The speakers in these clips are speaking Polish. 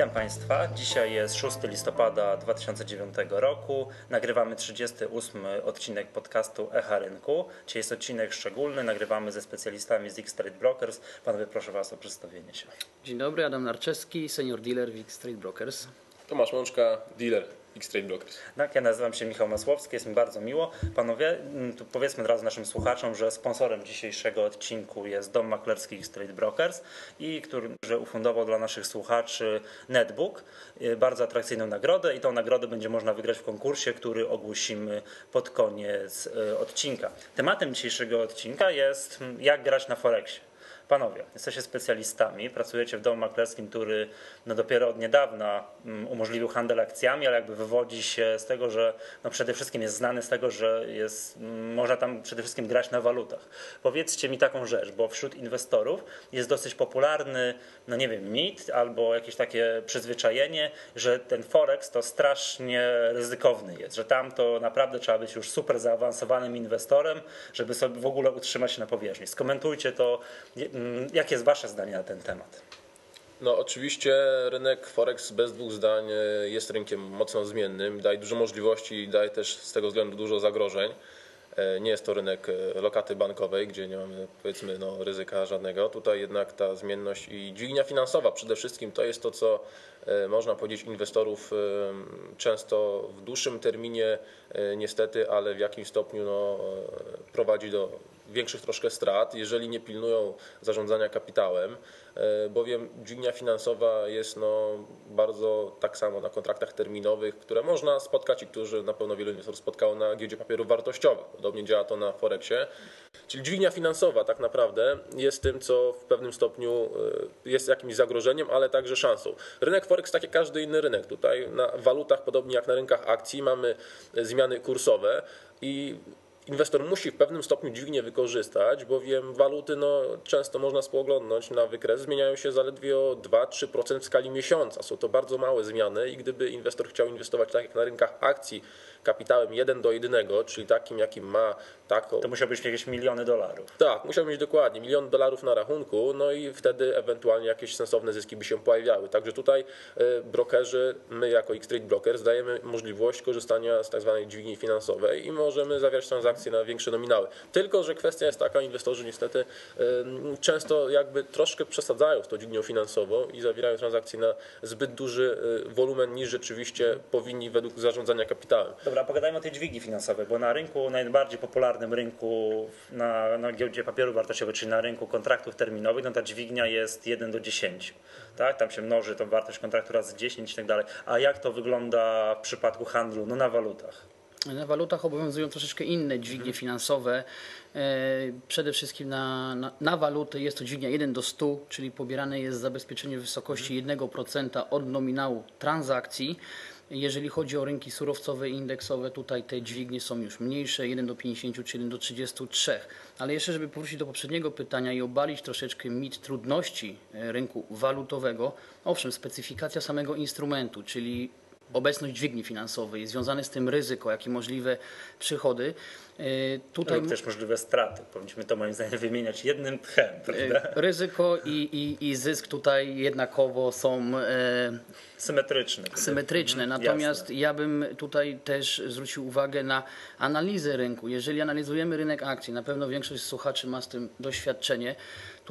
Witam Państwa. Dzisiaj jest 6 listopada 2009 roku. Nagrywamy 38 odcinek podcastu Echa Rynku. Dzisiaj jest odcinek szczególny. Nagrywamy ze specjalistami z X Trade Brokers. Panowie, proszę Was o przedstawienie się. Dzień dobry, Adam Narczewski, senior dealer w X Trade Brokers. Tomasz Mączka, dealer X-Trade. Tak, ja nazywam się Michał Masłowski, jest mi bardzo miło. Panowie, mm, tu powiedzmy od razu naszym słuchaczom, że sponsorem dzisiejszego odcinku jest Dom Maklerski X-Trade Brokers i który że ufundował dla naszych słuchaczy netbook, y, bardzo atrakcyjną nagrodę i tą nagrodę będzie można wygrać w konkursie, który ogłosimy pod koniec y, odcinka. Tematem dzisiejszego odcinka jest mm, jak grać na Forexie. Panowie, jesteście specjalistami, pracujecie w domu maklerskim, który no dopiero od niedawna um, umożliwił handel akcjami, ale jakby wywodzi się z tego, że no przede wszystkim jest znany z tego, że jest, um, można tam przede wszystkim grać na walutach. Powiedzcie mi taką rzecz, bo wśród inwestorów jest dosyć popularny, no nie wiem, mit albo jakieś takie przyzwyczajenie, że ten forex to strasznie ryzykowny jest, że tam to naprawdę trzeba być już super zaawansowanym inwestorem, żeby sobie w ogóle utrzymać się na powierzchni. Skomentujcie to Mm, jakie jest Wasze zdanie na ten temat? No oczywiście rynek Forex bez dwóch zdań e, jest rynkiem mocno zmiennym, daje dużo możliwości i daje też z tego względu dużo zagrożeń. E, nie jest to rynek e, lokaty bankowej, gdzie nie mamy powiedzmy no, ryzyka żadnego. Tutaj jednak ta zmienność i dźwignia finansowa przede wszystkim to jest to, co można powiedzieć inwestorów często w dłuższym terminie niestety, ale w jakimś stopniu no, prowadzi do większych troszkę strat, jeżeli nie pilnują zarządzania kapitałem, e, bowiem dźwignia finansowa jest no bardzo tak samo na kontraktach terminowych, które można spotkać i którzy na pewno wielu inwestorów spotkało na giełdzie papierów wartościowych. Podobnie działa to na Forexie. Czyli dźwignia finansowa tak naprawdę jest tym, co w pewnym stopniu e, jest jakimś zagrożeniem, ale także szansą. Rynek Forex, tak jak każdy inny rynek, tutaj na walutach, podobnie jak na rynkach akcji, mamy zmiany kursowe i inwestor musi w pewnym stopniu dźwignię wykorzystać, bowiem waluty no, często można spoglądnąć na wykres, zmieniają się zaledwie o 2-3% w skali miesiąca. Są to bardzo małe zmiany i gdyby inwestor chciał inwestować tak jak na rynkach akcji kapitałem 1 do 1, czyli takim jakim ma taką... To musiałbyś mieć jakieś miliony dolarów. Tak, musiał mieć dokładnie milion dolarów na rachunku, no i wtedy ewentualnie jakieś sensowne zyski by się pojawiały. Także tutaj e, brokerzy, my jako X-Trade Brokers dajemy możliwość korzystania z tak zwanej dźwigni finansowej i możemy zawierać transakcje na większe nominały. Tylko, że kwestia jest taka, inwestorzy niestety często jakby troszkę przesadzają z tą dźwignią finansową i zawierają transakcje na zbyt duży e, wolumen niż rzeczywiście powinni według zarządzania kapitałem. Dobra, pogadajmy o tej dźwigni finansowej, bo na rynku, najbardziej popularnym rynku na, na giełdzie papierów wartościowych, czyli na rynku kontraktów terminowych, no ta dźwignia jest 1 do 10. Tak? Tam się mnoży tą wartość kontraktu razy 10 i tak dalej. A jak to wygląda w przypadku handlu no, na walutach? Na walutach obowiązują troszeczkę inne dźwignie mhm. finansowe. E, przede wszystkim na, na, na, waluty jest to dźwignia 1 do 100, czyli pobierane jest zabezpieczenie w wysokości 1% od nominału transakcji. Jeżeli chodzi o rynki surowcowe i indeksowe, tutaj te dźwignie są już mniejsze, 1 do 50 czy 1 do 33. Ale jeszcze, żeby powrócić do poprzedniego pytania i obalić troszeczkę mit trudności e, rynku walutowego, owszem, specyfikacja samego instrumentu, czyli obecność dźwigni finansowej, związane z tym ryzyko, jak i możliwe przychody. E, tutaj Lub też możliwe straty. Powinniśmy to moim zdaniem wymieniać jednym tchem. E, prawda? Ryzyko i, i, i zysk tutaj jednakowo są e, symetryczne. Symetryczne. Mhm, Natomiast Jasne. ja bym tutaj też zwrócił uwagę na analizę rynku. Jeżeli analizujemy rynek akcji, na pewno większość słuchaczy ma z tym doświadczenie,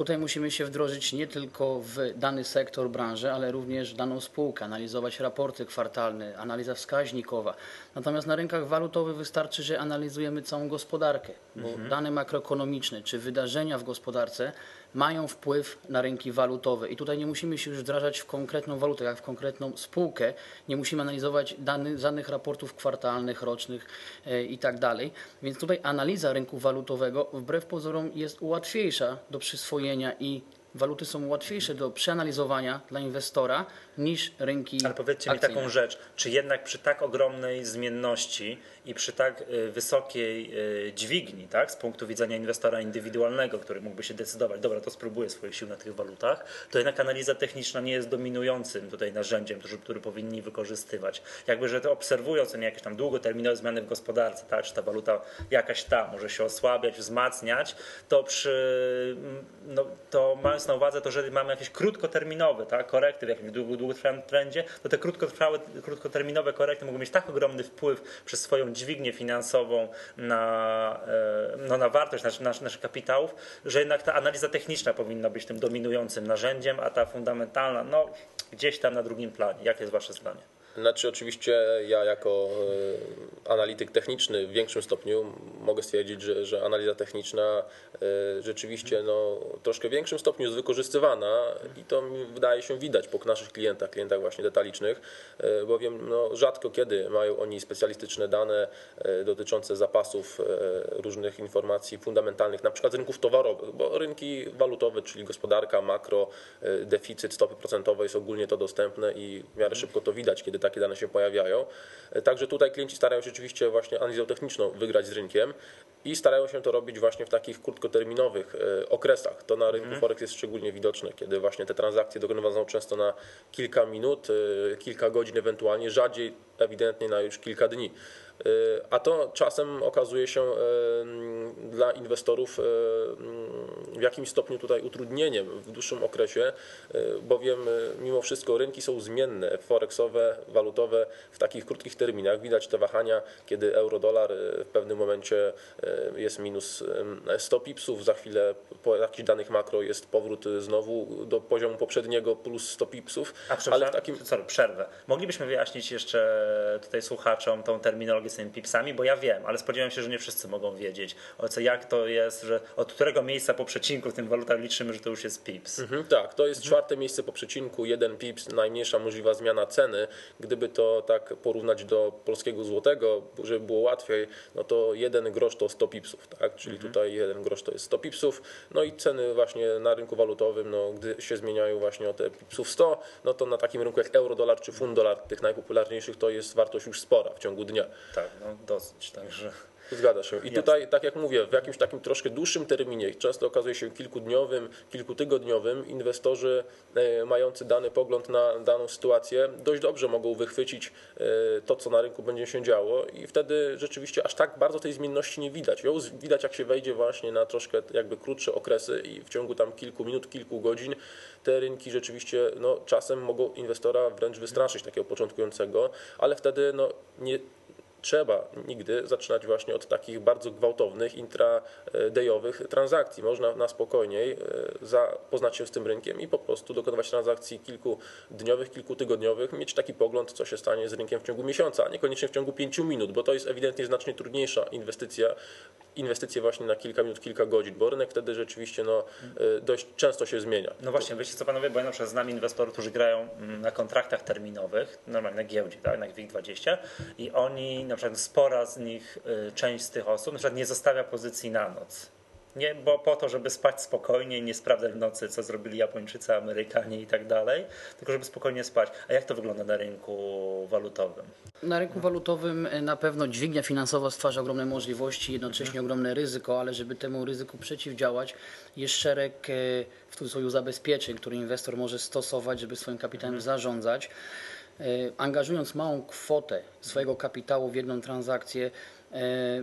Tutaj musimy się wdrożyć nie tylko w dany sektor branży, ale również daną spółkę, analizować raporty kwartalne, analiza wskaźnikowa. Natomiast na rynkach walutowych wystarczy, że analizujemy całą gospodarkę, bo mhm. dane makroekonomiczne czy wydarzenia w gospodarce mają wpływ na rynki walutowe. I tutaj nie musimy się już wdrażać w konkretną walutę, jak w konkretną spółkę. Nie musimy analizować danych, danych raportów kwartalnych, rocznych e, i tak dalej. Więc tutaj analiza rynku walutowego wbrew pozorom jest łatwiejsza do przyswojenia i waluty są łatwiejsze do przeanalizowania dla inwestora niż rynki. Ale powiedzcie akcyjne. mi taką rzecz, czy jednak przy tak ogromnej zmienności i przy tak y, wysokiej y, dźwigni, tak, z punktu widzenia inwestora indywidualnego, który mógłby się decydować, dobra, to spróbuję swoich sił na tych walutach, to jednak analiza techniczna nie jest dominującym tutaj narzędziem, który, który powinni wykorzystywać. Jakby, że to obserwując jakieś tam długoterminowe zmiany w gospodarce, tak, czy ta waluta jakaś tam może się osłabiać, wzmacniać, to przy, mm, no, to ma mając na uwadze to, że mamy jakieś krótkoterminowe tak, korekty w jakimś długim trendzie, to te krótkotrwałe, krótkoterminowe korekty mogą mieć tak ogromny wpływ przez swoją dźwignię finansową na, e, no, na wartość naszych, naszych kapitałów, że jednak ta analiza techniczna powinna być tym dominującym narzędziem, a ta fundamentalna, no gdzieś tam na drugim planie. Jakie jest Wasze zdanie? Znaczy oczywiście ja jako e, analityk techniczny w większym stopniu mogę stwierdzić, że, że analiza techniczna e, rzeczywiście no, troszkę w większym stopniu jest wykorzystywana i to wydaje się widać po naszych klientach, klientach właśnie detalicznych, e, bowiem no, rzadko kiedy mają oni specjalistyczne dane dotyczące zapasów różnych informacji fundamentalnych, na przykład rynków towarowych, bo rynki walutowe, czyli gospodarka, makro, deficyt, stopy procentowe jest ogólnie to dostępne i w miarę szybko to widać, kiedy takie dane się pojawiają. Także tutaj klienci starają się oczywiście właśnie analizą techniczną wygrać z rynkiem i starają się to robić właśnie w takich krótkoterminowych e, okresach. To na rynku mhm. Forex jest szczególnie widoczne, kiedy właśnie te transakcje dokonywane są często na kilka minut, e, kilka godzin ewentualnie, rzadziej ewidentnie na już kilka dni. A to czasem okazuje się dla inwestorów w jakimś stopniu tutaj utrudnieniem w dłuższym okresie, bowiem mimo wszystko rynki są zmienne, forexowe, walutowe w takich krótkich terminach. Widać te wahania, kiedy euro-dolar w pewnym momencie jest minus 100 pipsów, za chwilę po jakichś danych makro jest powrót znowu do poziomu poprzedniego plus 100 pipsów. A ale w takim... sorry, przerwę. Moglibyśmy wyjaśnić jeszcze tutaj słuchaczom tą terminologię z tymi pipsami, bo ja wiem, ale spodziewam się, że nie wszyscy mogą wiedzieć, o co, jak to jest, że od którego miejsca po przecinku w tym walutach liczymy, że to już jest pips. Mhm, tak, to jest czwarte miejsce po przecinku, jeden pips, najmniejsza możliwa zmiana ceny. Gdyby to tak porównać do polskiego złotego, żeby było łatwiej, no to jeden grosz to 100 pipsów, tak? Czyli mhm. tutaj jeden grosz to jest 100 pipsów. No i ceny właśnie na rynku walutowym, no, gdy się zmieniają właśnie o te pipsów 100, no to na takim rynku jak euro, dolar czy funt dolar, tych najpopularniejszych, to jest wartość już spora w ciągu dnia. Tak, no dosyć, także... Zgadza się. I Jasne. tutaj, tak jak mówię, w jakimś takim troszkę dłuższym terminie, często okazuje się kilkudniowym, kilkutygodniowym, inwestorzy e, mający dany pogląd na daną sytuację dość dobrze mogą wychwycić e, to, co na rynku będzie się działo i wtedy rzeczywiście aż tak bardzo tej zmienności nie widać. Ją widać, jak się wejdzie właśnie na troszkę jakby krótsze okresy i w ciągu tam kilku minut, kilku godzin te rynki rzeczywiście no, czasem mogą inwestora wręcz wystraszyć takiego początkującego, ale wtedy no, nie trzeba nigdy zaczynać właśnie od takich bardzo gwałtownych, intradayowych transakcji. Można na spokojniej e, zapoznać się z tym rynkiem i po prostu dokonywać transakcji kilkudniowych, kilkutygodniowych, mieć taki pogląd, co się stanie z rynkiem w ciągu miesiąca, a niekoniecznie w ciągu pięciu minut, bo to jest ewidentnie znacznie trudniejsza inwestycja, inwestycje właśnie na kilka minut, kilka godzin, bo rynek wtedy rzeczywiście no, e, dość często się zmienia. No właśnie, wiecie co panowie, bo ja na przykład znam inwestorów, którzy grają mm, na kontraktach terminowych, normalnie na giełdzie, tak, na WIG20 i oni na przykład spora z nich, y, część z tych osób na przykład nie zostawia pozycji na noc. Nie, bo po to, żeby spać spokojnie, nie sprawdzać w nocy, co zrobili Japończycy, Amerykanie i tak dalej, tylko żeby spokojnie spać. A jak to wygląda na rynku walutowym? Na rynku walutowym y, na pewno dźwignia finansowa stwarza ogromne możliwości, jednocześnie mhm. ogromne ryzyko, ale żeby temu ryzyku przeciwdziałać, jest szereg y, w cudzysłowie zabezpieczeń, które inwestor może stosować, żeby swoim kapitałem mhm. zarządzać. E, angażując małą kwotę swojego kapitału w jedną transakcję, e,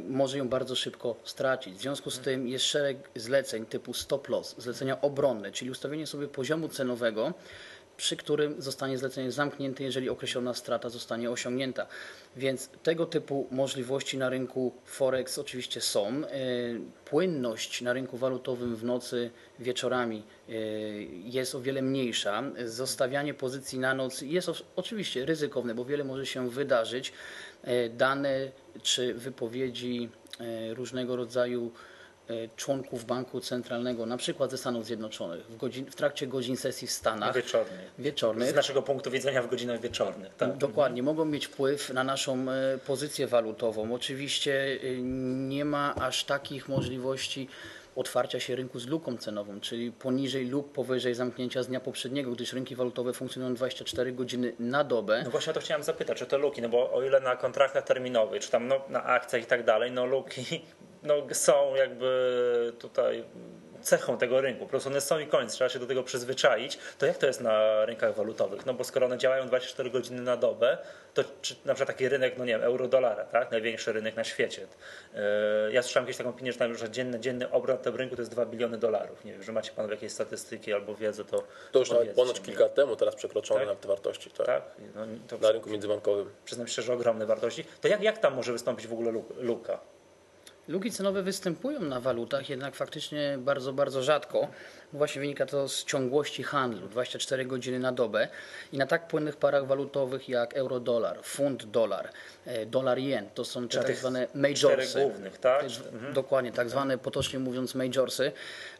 może ją bardzo szybko stracić. W związku z tym jest szereg zleceń typu stop loss, zlecenia obronne, czyli ustawienie sobie poziomu cenowego, przy którym zostanie zlecenie zamknięte, jeżeli określona strata zostanie osiągnięta. Więc tego typu możliwości na rynku Forex oczywiście są. E, płynność na rynku walutowym w nocy, wieczorami e, jest o wiele mniejsza. Zostawianie pozycji na noc jest oczywiście ryzykowne, bo wiele może się wydarzyć. E, dane czy wypowiedzi różnego rodzaju E, członków Banku Centralnego, na przykład ze Stanów Zjednoczonych, w, godzin, w trakcie godzin sesji w Stanach. Wieczornych. wieczornych. Z naszego punktu widzenia w godzinach wieczornych. Tak? Dokładnie, mogą mieć wpływ na naszą e, pozycję walutową. Oczywiście e, nie ma aż takich możliwości otwarcia się rynku z luką cenową, czyli poniżej lub powyżej zamknięcia z dnia poprzedniego, gdyż rynki walutowe funkcjonują 24 godziny na dobę. No właśnie o to chciałem zapytać, czy te luki, no bo o ile na kontraktach terminowych, czy tam no, na akcjach i tak dalej, no luki no, są jakby tutaj cechą tego rynku. Po prostu one są i koniec, trzeba się do tego przyzwyczaić. To jak to jest na rynkach walutowych? No bo skoro one działają 24 godziny na dobę, to czy na przykład taki rynek, no nie wiem, euro-dolara, tak? największy rynek na świecie. E, ja słyszałem kiedyś taką opinię, że, tam, że dzienny, dzienny obrót na tym rynku to jest 2 biliony dolarów. Nie wiem, że macie panowie jakieś statystyki albo wiedzę, to To już nawet ponoć kilka lat temu, teraz przekroczone Tak? nawet te wartości, tak. tak? No, Na rynku międzybankowym. przyznam szczerze, ogromne wartości. To jak, jak tam może wystąpić w ogóle lu- luka? Luki cenowe występują na walutach, jednak faktycznie bardzo, bardzo rzadko. Właśnie wynika to z ciągłości handlu, 24 godziny na dobę. I na tak płynnych parach walutowych jak euro-dolar, funt-dolar, e, dolar-jen, to są tak zwane majorsy. głównych, tak? Te- Dokładnie, tak zwane potocznie mówiąc majorsy.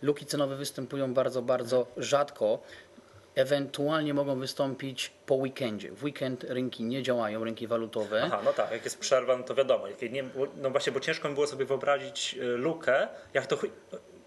Luki cenowe występują bardzo, bardzo rzadko. Ewentualnie mogą wystąpić po weekendzie. W weekend rynki nie działają, rynki walutowe. Aha, no tak, jak jest przerwa, no to wiadomo. Jak nie, no właśnie, bo ciężko mi było sobie wyobrazić y, lukę, jak to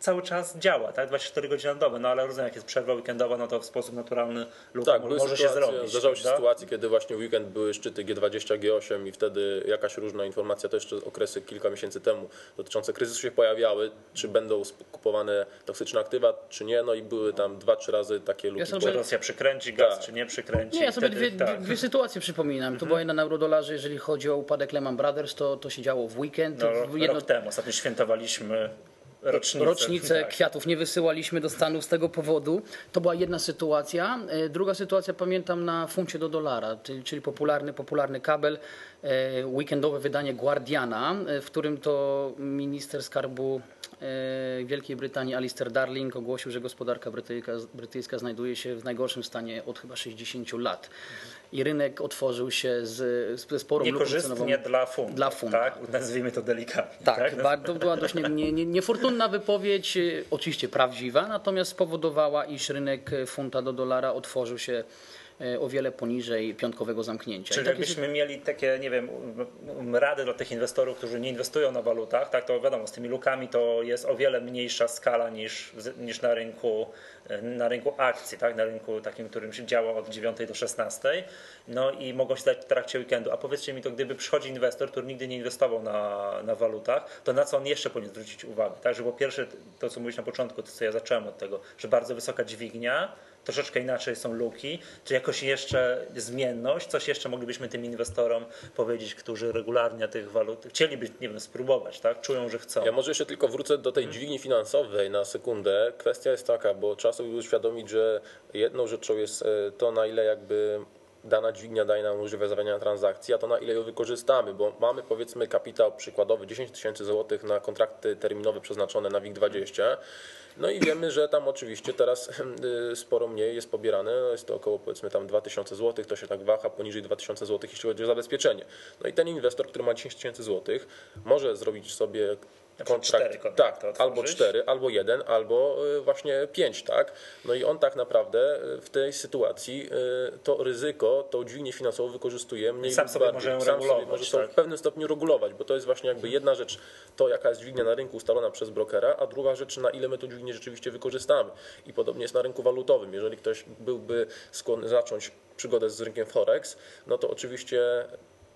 cały czas działa, tak? 24 godziny na dobę, no ale rozumiem, jak jest przerwa weekendowa, no to w sposób naturalny luka Tak, może się sytuacje, zrobić. zdarzały się prawda? sytuacje, kiedy właśnie weekend były szczyty G20, G8 i wtedy jakaś różna informacja, to jeszcze okresy kilka miesięcy temu dotyczące kryzysu się pojawiały, czy będą kupowane toksyczne aktywa, czy nie, no i były tam dwa, trzy razy takie luki. sobie- Czy Rosja przykręci gaz, Tak. czy nie przykręci. Nie, ja sobie Wtedy- dwie, tak. dwie, dwie sytuacje przypominam. To była jedna na eurodolarze, jeżeli chodzi o upadek Lehman Brothers, to, to się działo w weekend. No, jedno, Rok temu ostatnio świętowaliśmy rocznicę. rocznicę tak. kwiatów nie wysyłaliśmy do Stanów z tego powodu. To była jedna sytuacja. E, Druga sytuacja pamiętam na funcie do dolara, czyli, popularny, popularny kabel, e, weekendowe wydanie Guardiana, e, w którym to minister skarbu Wielkiej Brytanii Alistair Darling ogłosił, że gospodarka brytyjska, brytyjska znajduje się w najgorszym stanie od chyba 60 lat. I rynek otworzył się z, z sporą. Niekorzystnie dla funta. Dla funta. Tak? Nazwijmy to delikatnie. Tak, ba- to była dość nie- nie- nie- niefortunna wypowiedź, y, oczywiście prawdziwa, natomiast spowodowała, iż rynek funta do dolara otworzył się o wiele poniżej piątkowego zamknięcia. Czyli jakbyśmy mieli takie, nie wiem, um, rady dla tych inwestorów, którzy nie inwestują na walutach, tak, to wiadomo, z tymi lukami to jest o wiele mniejsza skala niż, niż na rynku na rynku akcji, tak, na rynku takim, którym się działa od 9 do 16. No i mogą się dać w trakcie weekendu. A powiedzcie mi to, gdyby przychodzi inwestor, który nigdy nie inwestował na, na walutach, to na co on jeszcze powinien zwrócić uwagę? Tak, że po pierwsze, to co mówisz na początku, to co ja zacząłem od tego, że bardzo wysoka dźwignia, troszeczkę inaczej są luki, czy jakoś jeszcze zmienność, coś jeszcze moglibyśmy tym inwestorom powiedzieć, którzy regularnie tych walut chcieliby, nie wiem, spróbować, tak? Czują, że chcą. Ja może jeszcze tylko wrócę do tej dźwigni finansowej na sekundę. Kwestia jest taka, bo trzeba sobie uświadomić, że jedną rzeczą jest e, to, na ile jakby dana dźwignia daje nam możliwość zawierania transakcji, a to na ile ją wykorzystamy, bo mamy powiedzmy kapitał przykładowy 10 tysięcy złotych na kontrakty terminowe przeznaczone na WIG20. No i wiemy, że tam oczywiście teraz y, sporo mniej jest pobierane, jest to około powiedzmy tam 2000 zł, to się tak waha poniżej 2000 zł, jeśli chodzi o zabezpieczenie. No i ten inwestor, który ma 10 tysięcy złotych, może zrobić sobie cztery kontrakt, kontrakty tak, otworzyć. albo cztery, albo jeden, albo y, właśnie pięć, tak? No i on tak naprawdę y, w tej sytuacji y, to ryzyko, tą dźwignię finansową wykorzystuje mniej Sam lub sobie bardziej. może Sam regulować, Sobie może tak? w pewnym stopniu regulować, bo to jest właśnie jakby jedna rzecz, to jaka jest dźwignia na rynku ustalona przez brokera, a druga rzecz, na ile my tą dźwignię rzeczywiście wykorzystamy. I podobnie jest na rynku walutowym. Jeżeli ktoś byłby skłonny zacząć przygodę z rynkiem Forex, no to oczywiście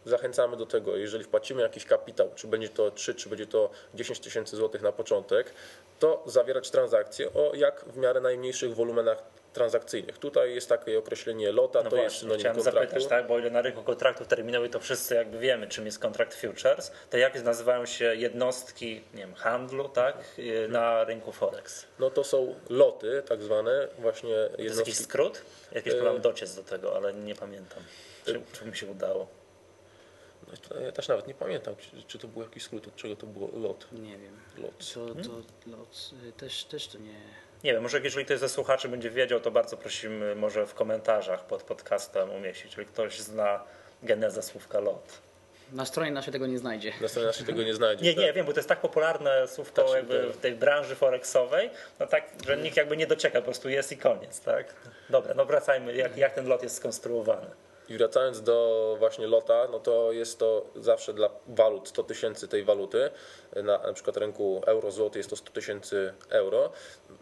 zachęcamy do tego, jeżeli wpłacimy jakiś kapitał, czy będzie to 3, czy będzie to 10 tysięcy złotych na początek, to zawierać transakcje o jak w miarę najmniejszych wolumenach transakcyjnych. Tutaj jest takie określenie LOTA, No to jest właśnie, synonim chciałem kontraktu. zapytać, tak, bo ile na rynku kontraktów terminowych to wszyscy jakby wiemy, czym jest kontrakt futures, to jak nazywają się jednostki nie wiem, handlu tak, y, na rynku Forex? No to są loty, tak zwane, właśnie To jest jakiś jednostki. skrót? Jakiś Y- próbowałem dociec do tego, ale nie pamiętam. Czy, czy mi się udało? No to Ja też nawet nie pamiętam, czy, czy to był jakiś skrót, od czego to było lot. Nie wiem. lot. Co to lot, y, też, też to nie... Nie wiem, może jeżeli ktoś ze słuchaczy będzie wiedział, to bardzo prosimy może w komentarzach pod podcastem umieścić, jeżeli ktoś zna genezę słówka lot. Na stronie naszej tego nie znajdzie. Na stronie naszej tego nie znajdzie. Nie, tak? nie, wiem, bo to jest tak popularne słówko Tak jakby w tej branży forexowej, no tak, że nikt jakby nie docieka, po prostu jest i koniec, tak? Dobra, no wracajmy, jak, jak ten lot jest skonstruowany. I wracając do właśnie lota, no to jest to zawsze dla walut 100 tysięcy tej waluty. Na, na przykład rynku euro-złoty jest to 100 tysięcy euro.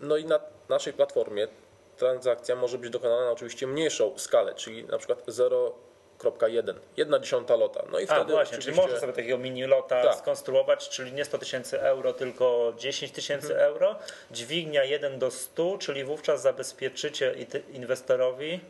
No i na naszej platformie transakcja może być dokonana na oczywiście mniejszą skalę, czyli na przykład 0,1, jedna dziesiąta lota. No i A wtedy właśnie, czyli oczywiście- można sobie takiego mini lota Tak. skonstruować, czyli nie 100 tysięcy euro, tylko 10 tysięcy euro. Dźwignia 1 do 100, czyli wówczas zabezpieczycie inwestorowi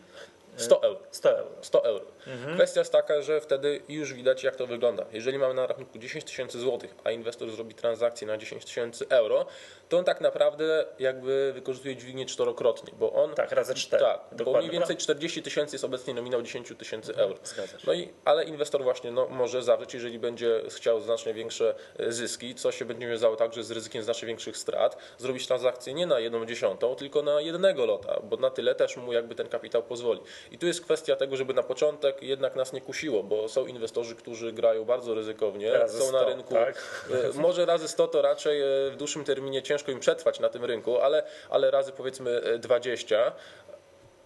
100 euro. 100 euro. 100 euro. Mhm. Kwestia jest taka, że wtedy już widać, jak to wygląda. Jeżeli mamy na rachunku 10 tysięcy złotych, a inwestor zrobi transakcję na 10 tysięcy euro, to on tak naprawdę jakby wykorzystuje dźwignię czterokrotnie, bo on. Tak, razy 4. Tak, bo mniej więcej 40 tysięcy jest obecnie nominał 10 tysięcy euro. Zgadza się. No i, ale inwestor właśnie no, może zawrzeć, jeżeli będzie chciał znacznie większe e, zyski, co się będzie wiązało także z ryzykiem znacznie większych strat, zrobić transakcję nie na jedną dziesiątą, tylko na jednego lota, bo na tyle też mu jakby ten kapitał pozwoli. I tu jest kwestia tego, żeby na początek jednak nas nie kusiło, bo są inwestorzy, którzy grają bardzo ryzykownie, Razy są na 100, rynku. tak? e, Może razy 100 to raczej e, w dłuższym terminie ciężko im przetrwać na tym rynku, ale, ale razy powiedzmy e, 20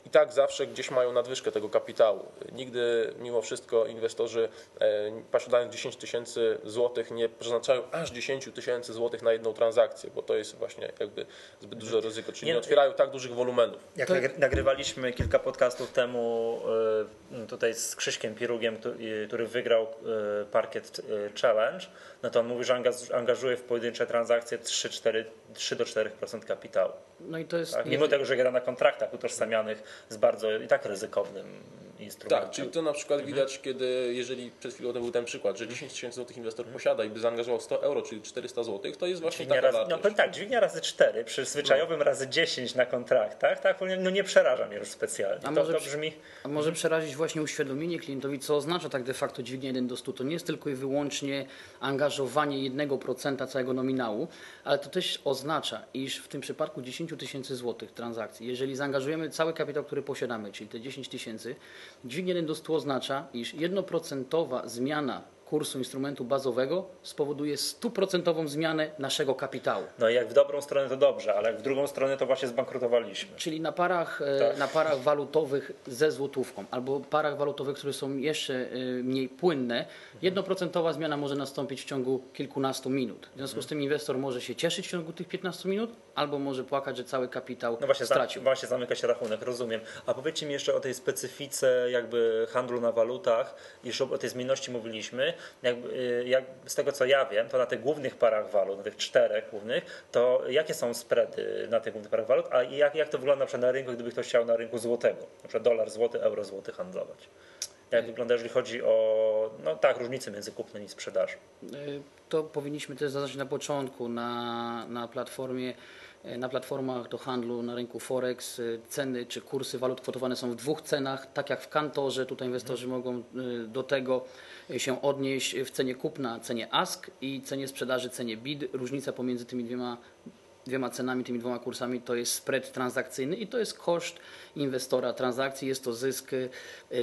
i tak zawsze gdzieś mają nadwyżkę tego kapitału. Nigdy mimo wszystko inwestorzy e, posiadając 10 tysięcy złotych nie przeznaczają aż 10 tysięcy złotych na jedną transakcję, bo to jest właśnie jakby zbyt duże ryzyko, czyli Nie- nie otwierają tak dużych wolumenów. Jak To- nagry- nagrywaliśmy kilka podcastów temu y, tutaj z Krzyśkiem Pirugiem, który wygrał y, Parkiet Challenge, no to on mówi, że angaż- angażuje w pojedyncze transakcje 3-4 3 do 4% kapitału. No i to jest. Tak? Mimo tego, że gra na kontraktach utożsamianych z bardzo i tak ryzykownym instrumentem. Tak, czyli to na przykład widać, kiedy, jeżeli przed chwilą to był ten przykład, że 10 tysięcy złotych inwestor posiada i by zaangażował 100 euro, czyli 400 złotych, to jest właśnie Dźwignia taka razy, no wartość. powiem tak, dźwignia razy 4 przy zwyczajowym razy 10 na kontraktach, tak, no nie przeraża mnie już specjalnie. A To, może to brzmi... A może przerazić właśnie uświadomienie klientowi, co oznacza tak de facto dźwignia 1 do 100. To nie jest tylko i wyłącznie angażowanie 1% całego nominału, ale to też oznacza, iż w tym przypadku 10 tysięcy złotych transakcji, jeżeli zaangażujemy cały kapitał, który posiadamy, czyli te 10 tysięcy, dźwignia 1 do 100 oznacza, iż 1% zmiana kursu instrumentu bazowego spowoduje stuprocentową zmianę naszego kapitału. No i jak w dobrą stronę to dobrze, ale jak w drugą stronę to właśnie zbankrutowaliśmy. Czyli na parach, e, Tak. na parach walutowych ze złotówką albo parach walutowych, które są jeszcze e, mniej płynne, jednoprocentowa zmiana może nastąpić w ciągu kilkunastu minut. W związku z tym inwestor może się cieszyć w ciągu tych 15 minut, albo może płakać, że cały kapitał No właśnie, stracił. właśnie zamyka się rachunek, rozumiem. A powiedzcie mi jeszcze o tej specyfice jakby handlu na walutach, już o tej zmienności mówiliśmy. Jakby, y, jak, z tego co ja wiem, to na tych głównych parach walut, na tych czterech głównych, to jakie są spready na tych głównych parach walut, a jak, jak to wygląda na przykład na rynku, gdyby ktoś chciał na rynku złotego, na przykład dolar złoty, euro złoty handlować? Jak wygląda, jeżeli chodzi o, no tak, różnice między kupnem i sprzedażą? Y, To powinniśmy też zaznaczyć na początku na, na platformie. y, Na platformach do handlu na rynku Forex y, ceny czy kursy walut kwotowane są w dwóch cenach, tak jak w kantorze. Tutaj inwestorzy mogą y, do tego y, się odnieść w cenie kupna, cenie ASK i cenie sprzedaży, cenie BID. Różnica pomiędzy tymi dwiema dwiema cenami, tymi dwoma kursami to jest spread transakcyjny i to jest koszt inwestora transakcji, jest to zysk y,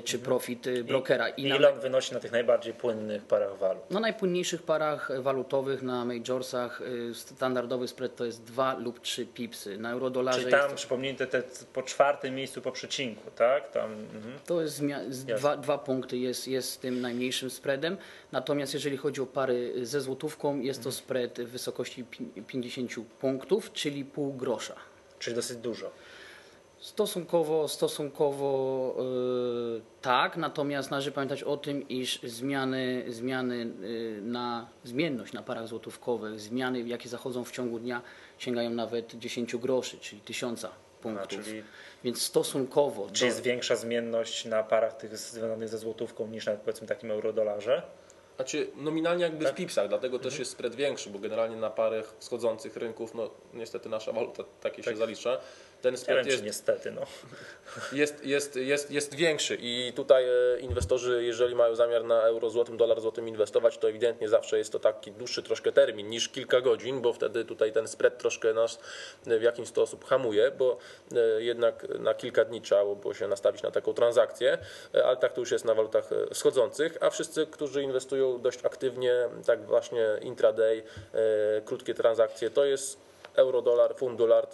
czy profit y, brokera. I na- ile on wynosi na tych najbardziej płynnych parach walut? na najpłynniejszych parach walutowych, na majorsach y, standardowy spread to jest 2 lub 3 pipsy. Na eurodolarze Czyli tam, to, przypomnijmy, te, te po czwartym miejscu po przecinku, tak? Tam, mhm. to jest dwa, dwa punkty jest, jest tym najmniejszym spreadem. Natomiast jeżeli chodzi o pary ze złotówką, jest to spread w wysokości pi- 50 punktów, czyli pół grosza. Czyli dosyć dużo. Stosunkowo, stosunkowo yy, tak, natomiast należy pamiętać o tym, iż zmiany, zmiany yy, na zmienność na parach złotówkowych, zmiany jakie zachodzą w ciągu dnia sięgają nawet 10 groszy, czyli 1000 punktów. czyli- Więc stosunkowo Czy do, jest większa zmienność na parach tych związanych ze złotówką niż na powiedzmy takim eurodolarze? Znaczy nominalnie jakby Tak. w pipsach, dlatego Mhm. też jest spread większy, bo generalnie na parach wschodzących rynków, no niestety nasza waluta takie Tak. się zalicza, ten spread jest, niestety, no. jest, jest, jest, jest większy i tutaj e, inwestorzy, jeżeli mają zamiar na euro złotym, dolar złotym inwestować, to ewidentnie zawsze jest to taki dłuższy troszkę termin niż kilka godzin, bo wtedy tutaj ten spread troszkę nas e, w jakiś sposób hamuje, bo e, jednak na kilka dni trzeba było się nastawić na taką transakcję, ale tak to już jest na walutach wschodzących, a wszyscy, którzy inwestują dość aktywnie, tak właśnie intraday, krótkie transakcje, to jest euro, dolar, funt, dolar,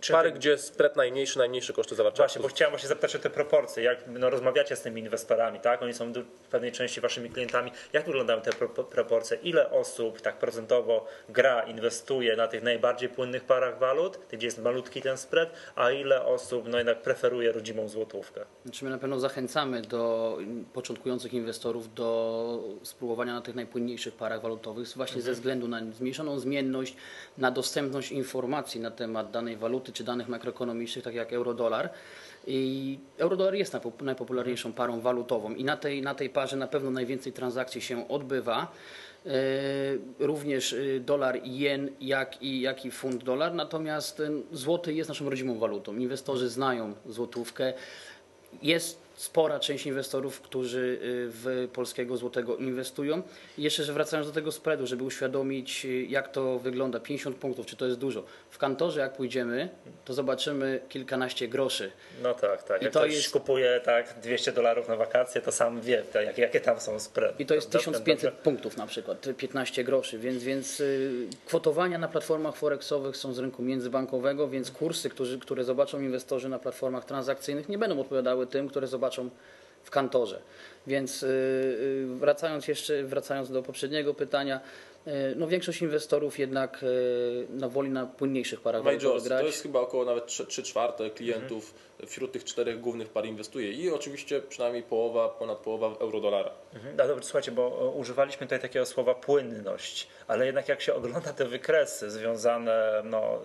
Czy pary, ty... gdzie spread najmniejszy, najmniejsze koszty zawarcia. Właśnie, bo chciałem właśnie zapytać o te proporcje. Jak no, rozmawiacie z tymi inwestorami, tak? Oni są w pewnej części waszymi klientami. Jak wyglądają te pro proporcje? Ile osób tak procentowo gra, inwestuje na tych najbardziej płynnych parach walut, gdzie jest malutki ten spread, a ile osób no, jednak preferuje rodzimą złotówkę? Znaczy my na pewno zachęcamy do początkujących inwestorów do spróbowania na tych najpłynniejszych parach walutowych właśnie mhm. ze względu na zmniejszoną zmienność, na dostępność informacji na temat danej waluty czy danych makroekonomicznych, tak jak euro-dolar. I eurodolar jest najpopularniejszą parą walutową i na tej, na tej parze na pewno najwięcej transakcji się odbywa. E, również e, dolar jen, jak i, jak i funt dolar. Natomiast złoty jest naszą rodzimą walutą. Inwestorzy znają złotówkę. Jest spora część inwestorów, którzy y, w polskiego złotego inwestują. I jeszcze, że wracając do tego spreadu, żeby uświadomić, y, jak to wygląda, 50 punktów, czy to jest dużo. W kantorze, jak pójdziemy, to zobaczymy kilkanaście groszy. No tak, tak. I jak to ktoś jest... kupuje tak 200 dolarów na wakacje, to sam wie, tak, jak, jakie tam są spready. I to jest 1500 dobrze? punktów na przykład, 15 groszy, więc, więc y, kwotowania na platformach forexowych są z rynku międzybankowego, więc kursy, którzy, które zobaczą inwestorzy na platformach transakcyjnych nie będą odpowiadały tym, które zobaczą zobaczą w kantorze. Więc y, y, wracając jeszcze, wracając do poprzedniego pytania, y, no większość inwestorów jednak no, woli na płynniejszych parach Majors, grać. To jest chyba około nawet 3 czwarte klientów mhm. wśród tych czterech głównych par inwestuje i oczywiście przynajmniej połowa, ponad połowa w euro-dolara. Mhm. No dobrze, słuchajcie, bo używaliśmy tutaj takiego słowa płynność, ale jednak jak się ogląda te wykresy związane no,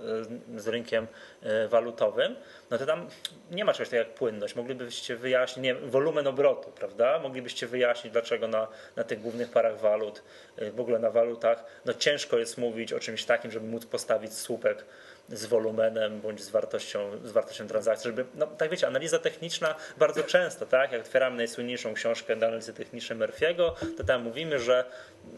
z rynkiem walutowym, no to tam nie ma czegoś takiego jak płynność. Moglibyście wyjaśnić, nie wolumen obrotu, prawda? Moglibyście wyjaśnić, dlaczego na, na tych głównych parach walut, y, w ogóle na walutach, no ciężko jest mówić o czymś takim, żeby móc postawić słupek z wolumenem bądź z wartością, z wartością transakcji, żeby, no tak wiecie, analiza techniczna bardzo często, tak, jak otwieramy najsłynniejszą książkę do analizy technicznej Murphy'ego, to tam mówimy, że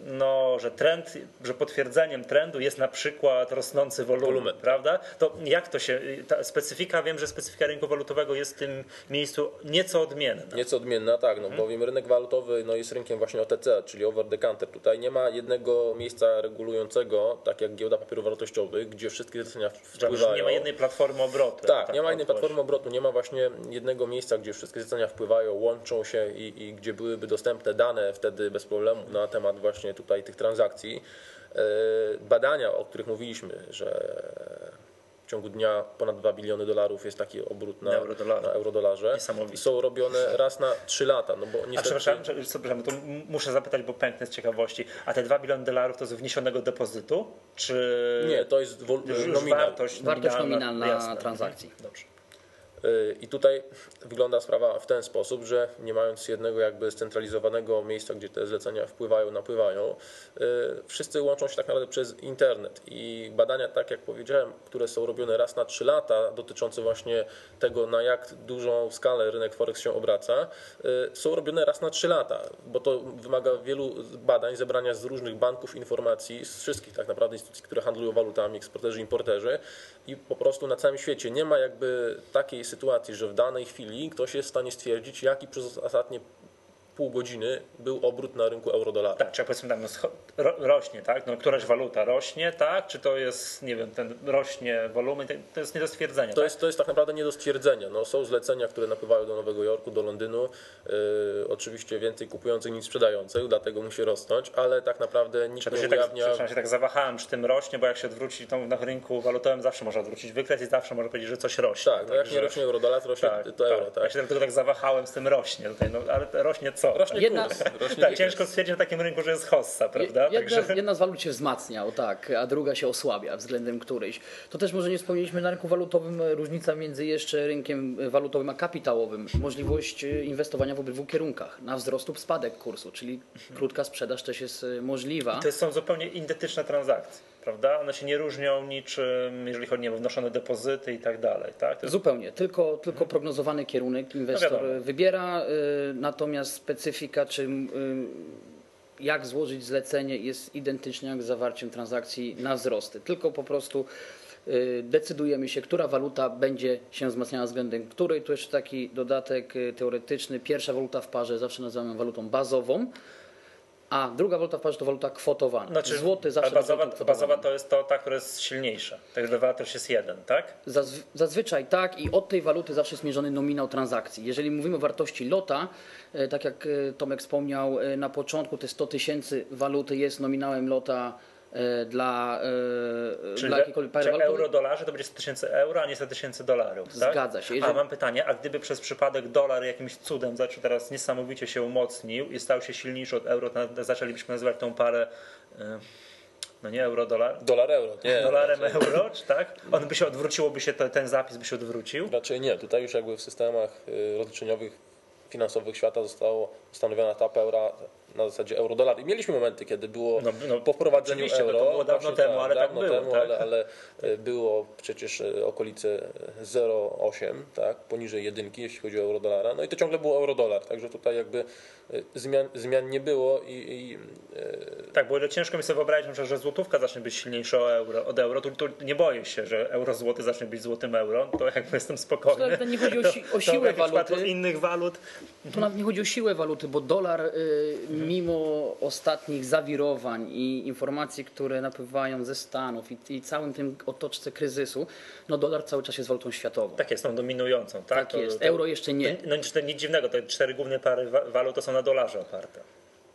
no, że trend, że potwierdzeniem trendu jest na przykład rosnący wolumen, wolumen. prawda? To jak to się, ta specyfika, wiem, że specyfika rynku walutowego jest w tym miejscu nieco odmienna. Nieco odmienna, tak, no hmm. bowiem rynek walutowy no, jest rynkiem właśnie OTC, czyli over the counter. Tutaj nie ma jednego miejsca regulującego, tak jak giełda papierów wartościowych, gdzie wszystkie zlecenia wpływają. Nie ma jednej platformy obrotu. Tak, tak nie ma jednej platformy obrotu, nie ma właśnie jednego miejsca, gdzie wszystkie zlecenia wpływają, łączą się i, i gdzie byłyby dostępne dane wtedy bez problemu na temat właśnie tutaj tych transakcji. E, badania, o których mówiliśmy, że w ciągu dnia ponad 2 biliony dolarów jest taki obrót na, na eurodolarze. I są robione raz na 3 lata. No bo niestety... A przepraszam, przepraszam, to muszę zapytać, bo pęknę z ciekawości. A te 2 biliony dolarów to z wniesionego depozytu? Czy... Nie, to jest wol... nominal. wartość, wartość nominalna, nominalna transakcji. Dobrze. Y, I tutaj wygląda sprawa w ten sposób, że nie mając jednego jakby scentralizowanego miejsca, gdzie te zlecenia wpływają, napływają, y, wszyscy łączą się tak naprawdę przez internet. I badania, tak jak powiedziałem, które są robione raz na trzy lata, dotyczące właśnie tego, na jak dużą skalę rynek Forex się obraca, y, są robione raz na trzy lata, bo to wymaga wielu badań, zebrania z różnych banków informacji, z wszystkich tak naprawdę instytucji, które handlują walutami, eksporterzy, importerzy i po prostu na całym świecie nie ma jakby takiej sytuacji, sytuacji, że w danej chwili ktoś jest w stanie stwierdzić, jaki przez ostatnie pół godziny był obrót na rynku euro-dolara. Tak, czy powiedzmy tam no, rośnie, tak? No, któraś waluta rośnie, tak? Czy to jest, nie wiem, ten rośnie wolumen, to jest nie do stwierdzenia. To, tak? jest, to jest tak naprawdę nie do stwierdzenia. No, są zlecenia, które napływają do Nowego Jorku, do Londynu. Yy, oczywiście więcej kupujących niż sprzedających, dlatego musi rosnąć, ale tak naprawdę nikt nie tak- ujawnia... Tak, się tak zawahałem, czy tym rośnie, bo jak się odwróci to na rynku walutowym zawsze można odwrócić wykres i zawsze można powiedzieć, że coś rośnie. Tak, no jak nie rośnie euro-dolar, rośnie tak, to euro. Tak. tak. Ja się tylko tak zawahałem z tym rośnie tutaj, no, ale rośnie co? Co? Rośnie jedna, kurs. Rośnie tak, ciężko stwierdzić na takim rynku, że jest hossa, prawda? Jedna, Także... jedna z walut się wzmacnia, o tak, a druga się osłabia względem którejś. To też może nie wspomnieliśmy na rynku walutowym różnica między jeszcze rynkiem walutowym a kapitałowym. Możliwość inwestowania w obydwu kierunkach, na wzrost lub spadek kursu, czyli krótka sprzedaż też jest e, możliwa. I to są zupełnie identyczne transakcje prawda? One się nie różnią niczym, jeżeli chodzi o wnoszone depozyty i tak dalej, tak? Jest... Zupełnie, tylko, tylko mhm. prognozowany kierunek inwestor no wybiera, y, natomiast specyfika, czy y, jak złożyć zlecenie jest identyczna jak z zawarciem transakcji na wzrosty, tylko po prostu y, decydujemy się, która waluta będzie się wzmacniała względem której. Tu jeszcze taki dodatek teoretyczny. Pierwsza waluta w parze zawsze nazywamy walutą bazową a druga waluta w to waluta kwotowana. Znaczy, Złoty zawsze bazowa, bazowa to jest to, ta, która jest silniejsza. Także wartość jest jeden, tak? Zazw zazwyczaj tak i od tej waluty zawsze jest mierzony nominał transakcji. Jeżeli mówimy o wartości lota, e, tak jak e, Tomek wspomniał e, na początku, te 100 tysięcy waluty jest nominałem lota dla, e, Czyli, dla jakiejkolwiek pary walutowej. euro dolarze to będzie 100 tysięcy euro, a nie 100 tysięcy dolarów. Tak? Zgadza się. A Jeżeli- mam pytanie, a gdyby przez przypadek dolar jakimś cudem zaczął teraz niesamowicie się umocnił i stał się silniejszy od euro, to zaczęlibyśmy nazywać tą parę, y, no nie euro-dolar, Dolar euro, nie. dolarem raczej, euro, czy tak? On by się odwróciłoby się, ten zapis by się odwrócił. raczej nie. Tutaj już jakby w systemach y, rozliczeniowych finansowych świata zostało ustanowiona ta eura na zasadzie euro-dolar. I mieliśmy momenty, kiedy było No, no, po wprowadzeniu euro. to było dawno temu, ale tak dawno było, Temu, tak? ale, ale y, było przecież y, okolice 0,8, tak, poniżej jedynki, jeśli chodzi o euro-dolara. No i to ciągle było euro-dolar, także tutaj jakby y, zmian, zmian nie było i, i Tak, bo ciężko mi sobie wyobrazić, że złotówka zacznie być silniejsza euro, od euro, to, to nie boję się, że euro złoty zacznie być złotym euro, to jakby jestem spokojny. Nawet nie chodzi o si- o To- to siłę w jakimś waluty. innych walut. Tu nawet nie chodzi o siłę waluty, bo dolar y, mimo ostatnich zawirowań i informacji, które napływają ze Stanów i, i całym tym otoczce kryzysu, no dolar cały czas jest walutą światową. Tak jest, tą dominującą. Tak, Tak jest. Euro jeszcze nie. To, no nic, nic dziwnego, te cztery główne pary wa- walut to są na dolarze oparte.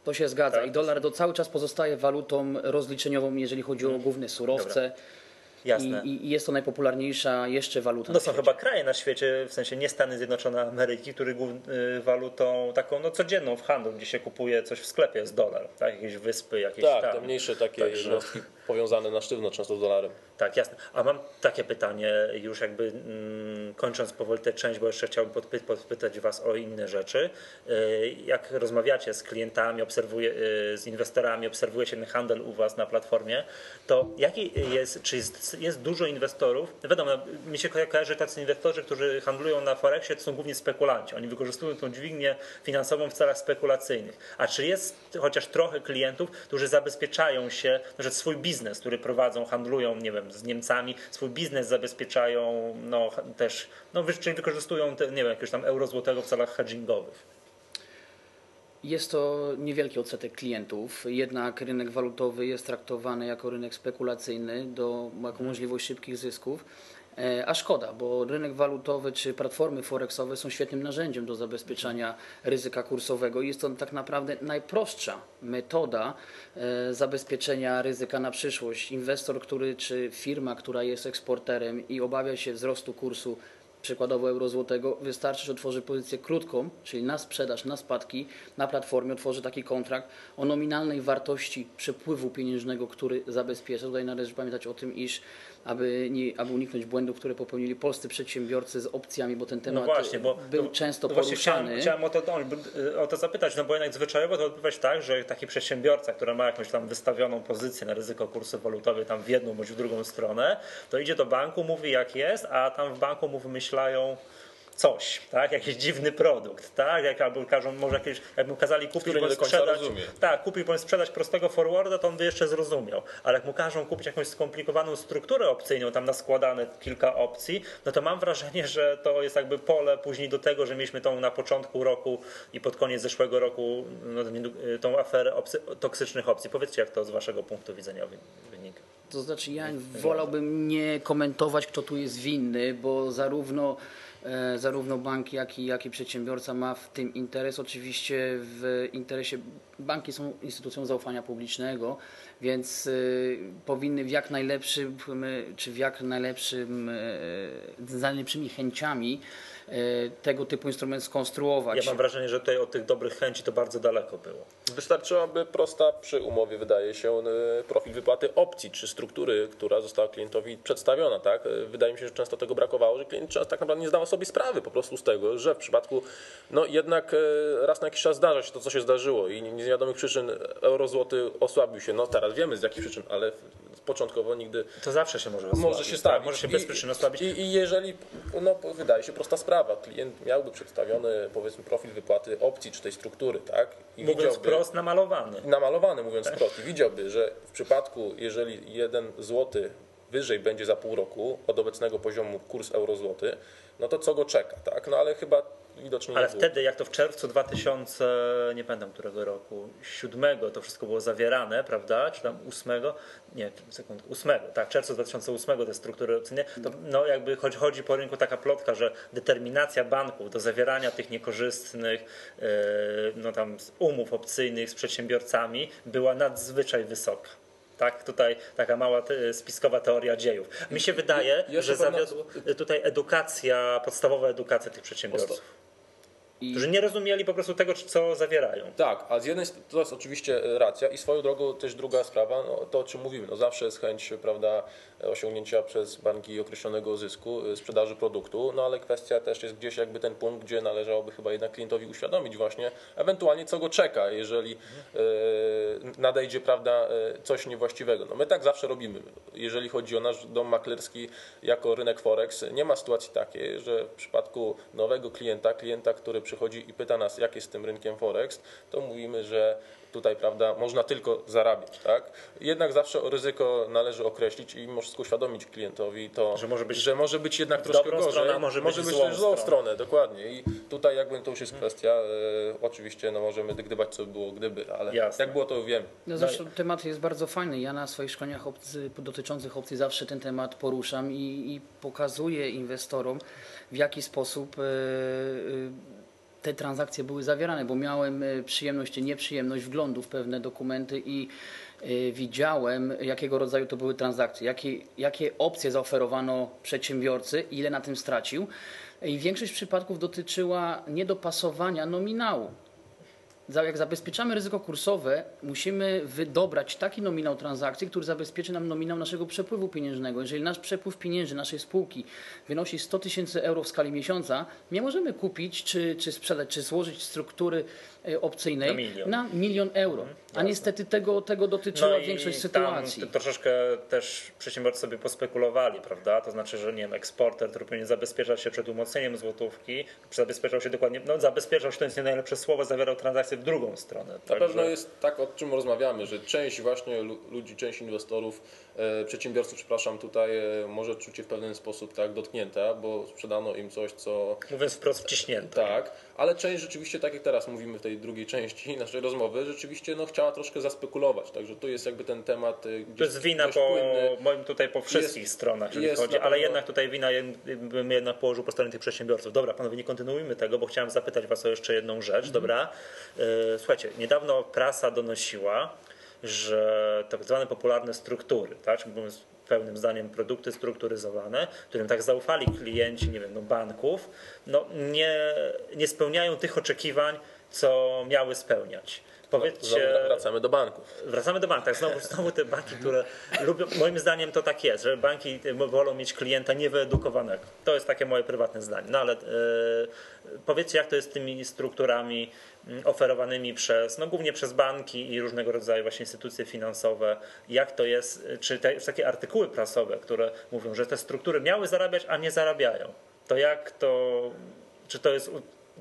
To się zgadza Tak. i dolar to cały czas pozostaje walutą rozliczeniową, jeżeli chodzi o główne surowce i, Jasne. i, i jest to najpopularniejsza jeszcze waluta No na są świecie. chyba kraje na świecie, w sensie nie Stany Zjednoczone Ameryki, głów- y, walutą taką no, codzienną w handlu, gdzie się kupuje coś w sklepie jest dolar, tak? Jakieś wyspy, jakieś tak, tam. te mniejsze takie Także- jednostki powiązane na sztywno często z dolarem. Tak, jasne. A mam takie pytanie, już jakby mm, kończąc powoli tę część, bo jeszcze chciałbym podpy- podpytać Was o inne rzeczy. Y, Jak rozmawiacie z klientami, obserwuje, y, z inwestorami, obserwujecie ten handel u Was na platformie, to jaki jest, czy jest, jest dużo inwestorów? Wiadomo, mi się ko- kojarzy tacy inwestorzy, którzy handlują na Forexie, to są głównie spekulanci. Oni wykorzystują tą dźwignię finansową w celach spekulacyjnych. A czy jest chociaż trochę klientów, którzy zabezpieczają się, że swój biznes, który prowadzą, handlują, nie wiem, z Niemcami, swój biznes zabezpieczają, no też, no czyli wykorzystują, te, nie wiem, jakiegoś tam euro złotego w celach hedgingowych. Jest to niewielki odsetek klientów, jednak rynek walutowy jest traktowany jako rynek spekulacyjny, do, jako możliwość szybkich zysków. E, A szkoda, bo rynek walutowy czy platformy forexowe są świetnym narzędziem do zabezpieczania ryzyka kursowego. Jest to tak naprawdę najprostsza metoda e, zabezpieczenia ryzyka na przyszłość. Inwestor, który czy firma, która jest eksporterem i obawia się wzrostu kursu przykładowo euro złotego, wystarczy, że otworzy pozycję krótką, czyli na sprzedaż, na spadki, na platformie otworzy taki kontrakt o nominalnej wartości przepływu pieniężnego, który zabezpiecza. Tutaj należy pamiętać o tym, iż aby, nie, aby uniknąć błędów, które popełnili polscy przedsiębiorcy z opcjami, bo ten temat No właśnie, bo był no, często no poruszany. Chciałem, chciałem o, to, o to zapytać, no bo jednak zwyczajowo to odbywa się tak, że taki przedsiębiorca, który ma jakąś tam wystawioną pozycję na ryzyko kursu walutowy tam w jedną bądź w drugą stronę, to idzie do banku, mówi jak jest, a tam w banku mu wymyślają coś, tak? Jakiś dziwny produkt, tak? Jak albo każą, może jakieś, jakby mu kazali kupić bądź sprzedać. rozumie. Tak, kupił bądź sprzedać prostego forwarda, to on by jeszcze zrozumiał. Ale jak mu każą kupić jakąś skomplikowaną strukturę opcyjną, tam naskładane kilka opcji, no to mam wrażenie, że to jest jakby pole później do tego, że mieliśmy tą na początku roku i pod koniec zeszłego roku no, tą aferę opcy, toksycznych opcji. Powiedzcie, jak to z waszego punktu widzenia wy- wynika. To znaczy ja wolałbym nie komentować, kto tu jest winny, bo zarówno, zarówno bank, jak i, jak i przedsiębiorca ma w tym interes. Oczywiście w interesie banki są instytucją zaufania publicznego, więc e, powinny w jak najlepszym, e, czy w jak najlepszym, e, z najlepszymi chęciami e, tego typu instrument skonstruować. Ja mam wrażenie, że tutaj od tych dobrych chęci to bardzo daleko było. Wystarczyłaby prosta przy umowie, wydaje się, e, profil wypłaty opcji czy struktury, która została klientowi przedstawiona. Tak? E, Wydaje mi się, że często tego brakowało, że klient często tak naprawdę nie zdawał sobie sprawy po prostu z tego, że w przypadku, no jednak e, raz na jakiś czas zdarza się to, co się zdarzyło i nie z wiadomych przyczyn euro złoty osłabił się. No teraz wiemy z jakich przyczyn, ale początkowo nigdy To zawsze się może osłabić. może się tak? Może się bez przyczyny osłabić. I, I jeżeli, no wydaje się prosta sprawa, klient miałby przedstawiony powiedzmy profil wypłaty opcji czy tej struktury, tak? I Mówiąc wprost, namalowany. namalowany mówiąc wprost i widziałby, że w przypadku, jeżeli jeden złoty wyżej będzie za pół roku od obecnego poziomu kurs euro-złoty, no to co go czeka, tak? No ale chyba widocznie Ale wtedy, jak to w czerwcu 2000, nie pamiętam którego roku, 7 to wszystko było zawierane, prawda? Czy tam 8? Nie, sekund, 8, tak, czerwcu 2008 te struktury opcyjne, to no jakby chodzi, chodzi po rynku taka plotka, że determinacja banków do zawierania tych niekorzystnych yy, no tam umów opcyjnych z przedsiębiorcami była nadzwyczaj wysoka. Tak, tutaj taka mała spiskowa teoria dziejów. Mi się wydaje, Jeszcze że zawiodła tutaj edukacja, podstawowa edukacja tych przedsiębiorców I którzy nie rozumieli po prostu tego, co zawierają. Tak, a z jednej strony to jest oczywiście racja i swoją drogą też druga sprawa, no, to o czym mówimy, no zawsze jest chęć prawda, osiągnięcia przez banki określonego zysku, y, sprzedaży produktu, no ale kwestia też jest gdzieś jakby ten punkt, gdzie należałoby chyba jednak klientowi uświadomić właśnie ewentualnie co go czeka, jeżeli y, nadejdzie prawda, y, coś niewłaściwego. No my tak zawsze robimy. Jeżeli chodzi o nasz dom maklerski jako rynek Forex, nie ma sytuacji takiej, że w przypadku nowego klienta, klienta, który przychodzi i pyta nas, jak jest z tym rynkiem Forex, to mówimy, że tutaj prawda, można tylko zarabiać. Tak? Jednak zawsze ryzyko należy określić i wszystko uświadomić klientowi to, Że może być że może być jednak troszkę dobrą gorzej, stronę, a może być być złą też złą stronę. dokładnie. I tutaj jakby to już jest kwestia, e, oczywiście no, możemy gdybać, co by było gdyby, ale Jasne. jak było to wiem. No zresztą temat jest bardzo fajny. Ja na swoich szkoleniach opcji, dotyczących opcji zawsze ten temat poruszam i, i pokazuję inwestorom, w jaki sposób e, e, te transakcje były zawierane, bo miałem e, przyjemność czy nieprzyjemność wglądu w pewne dokumenty i e, widziałem, jakiego rodzaju to były transakcje, jakie, jakie opcje zaoferowano przedsiębiorcy, ile na tym stracił. I większość przypadków dotyczyła niedopasowania nominału. Jak zabezpieczamy ryzyko kursowe, musimy wydobrać taki nominał transakcji, który zabezpieczy nam nominał naszego przepływu pieniężnego. Jeżeli nasz przepływ pieniężny naszej spółki wynosi 100 tysięcy euro w skali miesiąca, nie możemy kupić, czy, czy sprzedać, czy złożyć struktury e, opcyjnej Na milion. na milion euro. A niestety tego, tego dotyczyła większość sytuacji. No Tam t- troszeczkę też przedsiębiorcy sobie pospekulowali, prawda? To znaczy, że nie wiem, eksporter, który powinien zabezpieczać się przed umocnieniem złotówki, zabezpieczał się dokładnie, no zabezpieczał się to jest nie najlepsze słowo, zawierał transakcje w drugą stronę. Na pewno jest tak, o czym rozmawiamy, że część właśnie lu- ludzi, część inwestorów, przedsiębiorców, przepraszam, tutaj e, może czuć się w pewien sposób tak dotknięta, bo sprzedano im coś, co Mówiąc wprost wciśnięte. Tak, ale część rzeczywiście, tak jak teraz mówimy w tej drugiej części naszej rozmowy, rzeczywiście no, chciała troszkę zaspekulować. Także tu jest jakby ten temat. To gdzieś jest wina po płynny. moim tutaj po wszystkich Jest- stronach, jeżeli chodzi, ale pewno- jednak tutaj wina bym jednak położył po stronie tych przedsiębiorców. Dobra, panowie, nie kontynuujmy tego, bo chciałem zapytać was o jeszcze jedną rzecz, Mhm. dobra? E, Słuchajcie, niedawno prasa donosiła, że tak zwane popularne struktury, tak, mówiąc pełnym zdaniem produkty strukturyzowane, którym tak zaufali klienci, nie wiem, no banków, no nie, nie spełniają tych oczekiwań, co miały spełniać. Powiedzcie, Znowu wracamy do banków. Wracamy do banków. Tak, znowu, znowu te banki, które lubią, moim zdaniem to tak jest, że banki wolą mieć klienta niewyedukowanego. To jest takie moje prywatne zdanie. No ale e, powiedzcie, jak to jest z tymi strukturami oferowanymi przez, no głównie przez banki i różnego rodzaju właśnie instytucje finansowe. Jak to jest, czy te, takie artykuły prasowe, które mówią, że te struktury miały zarabiać, a nie zarabiają. To jak to, czy to jest,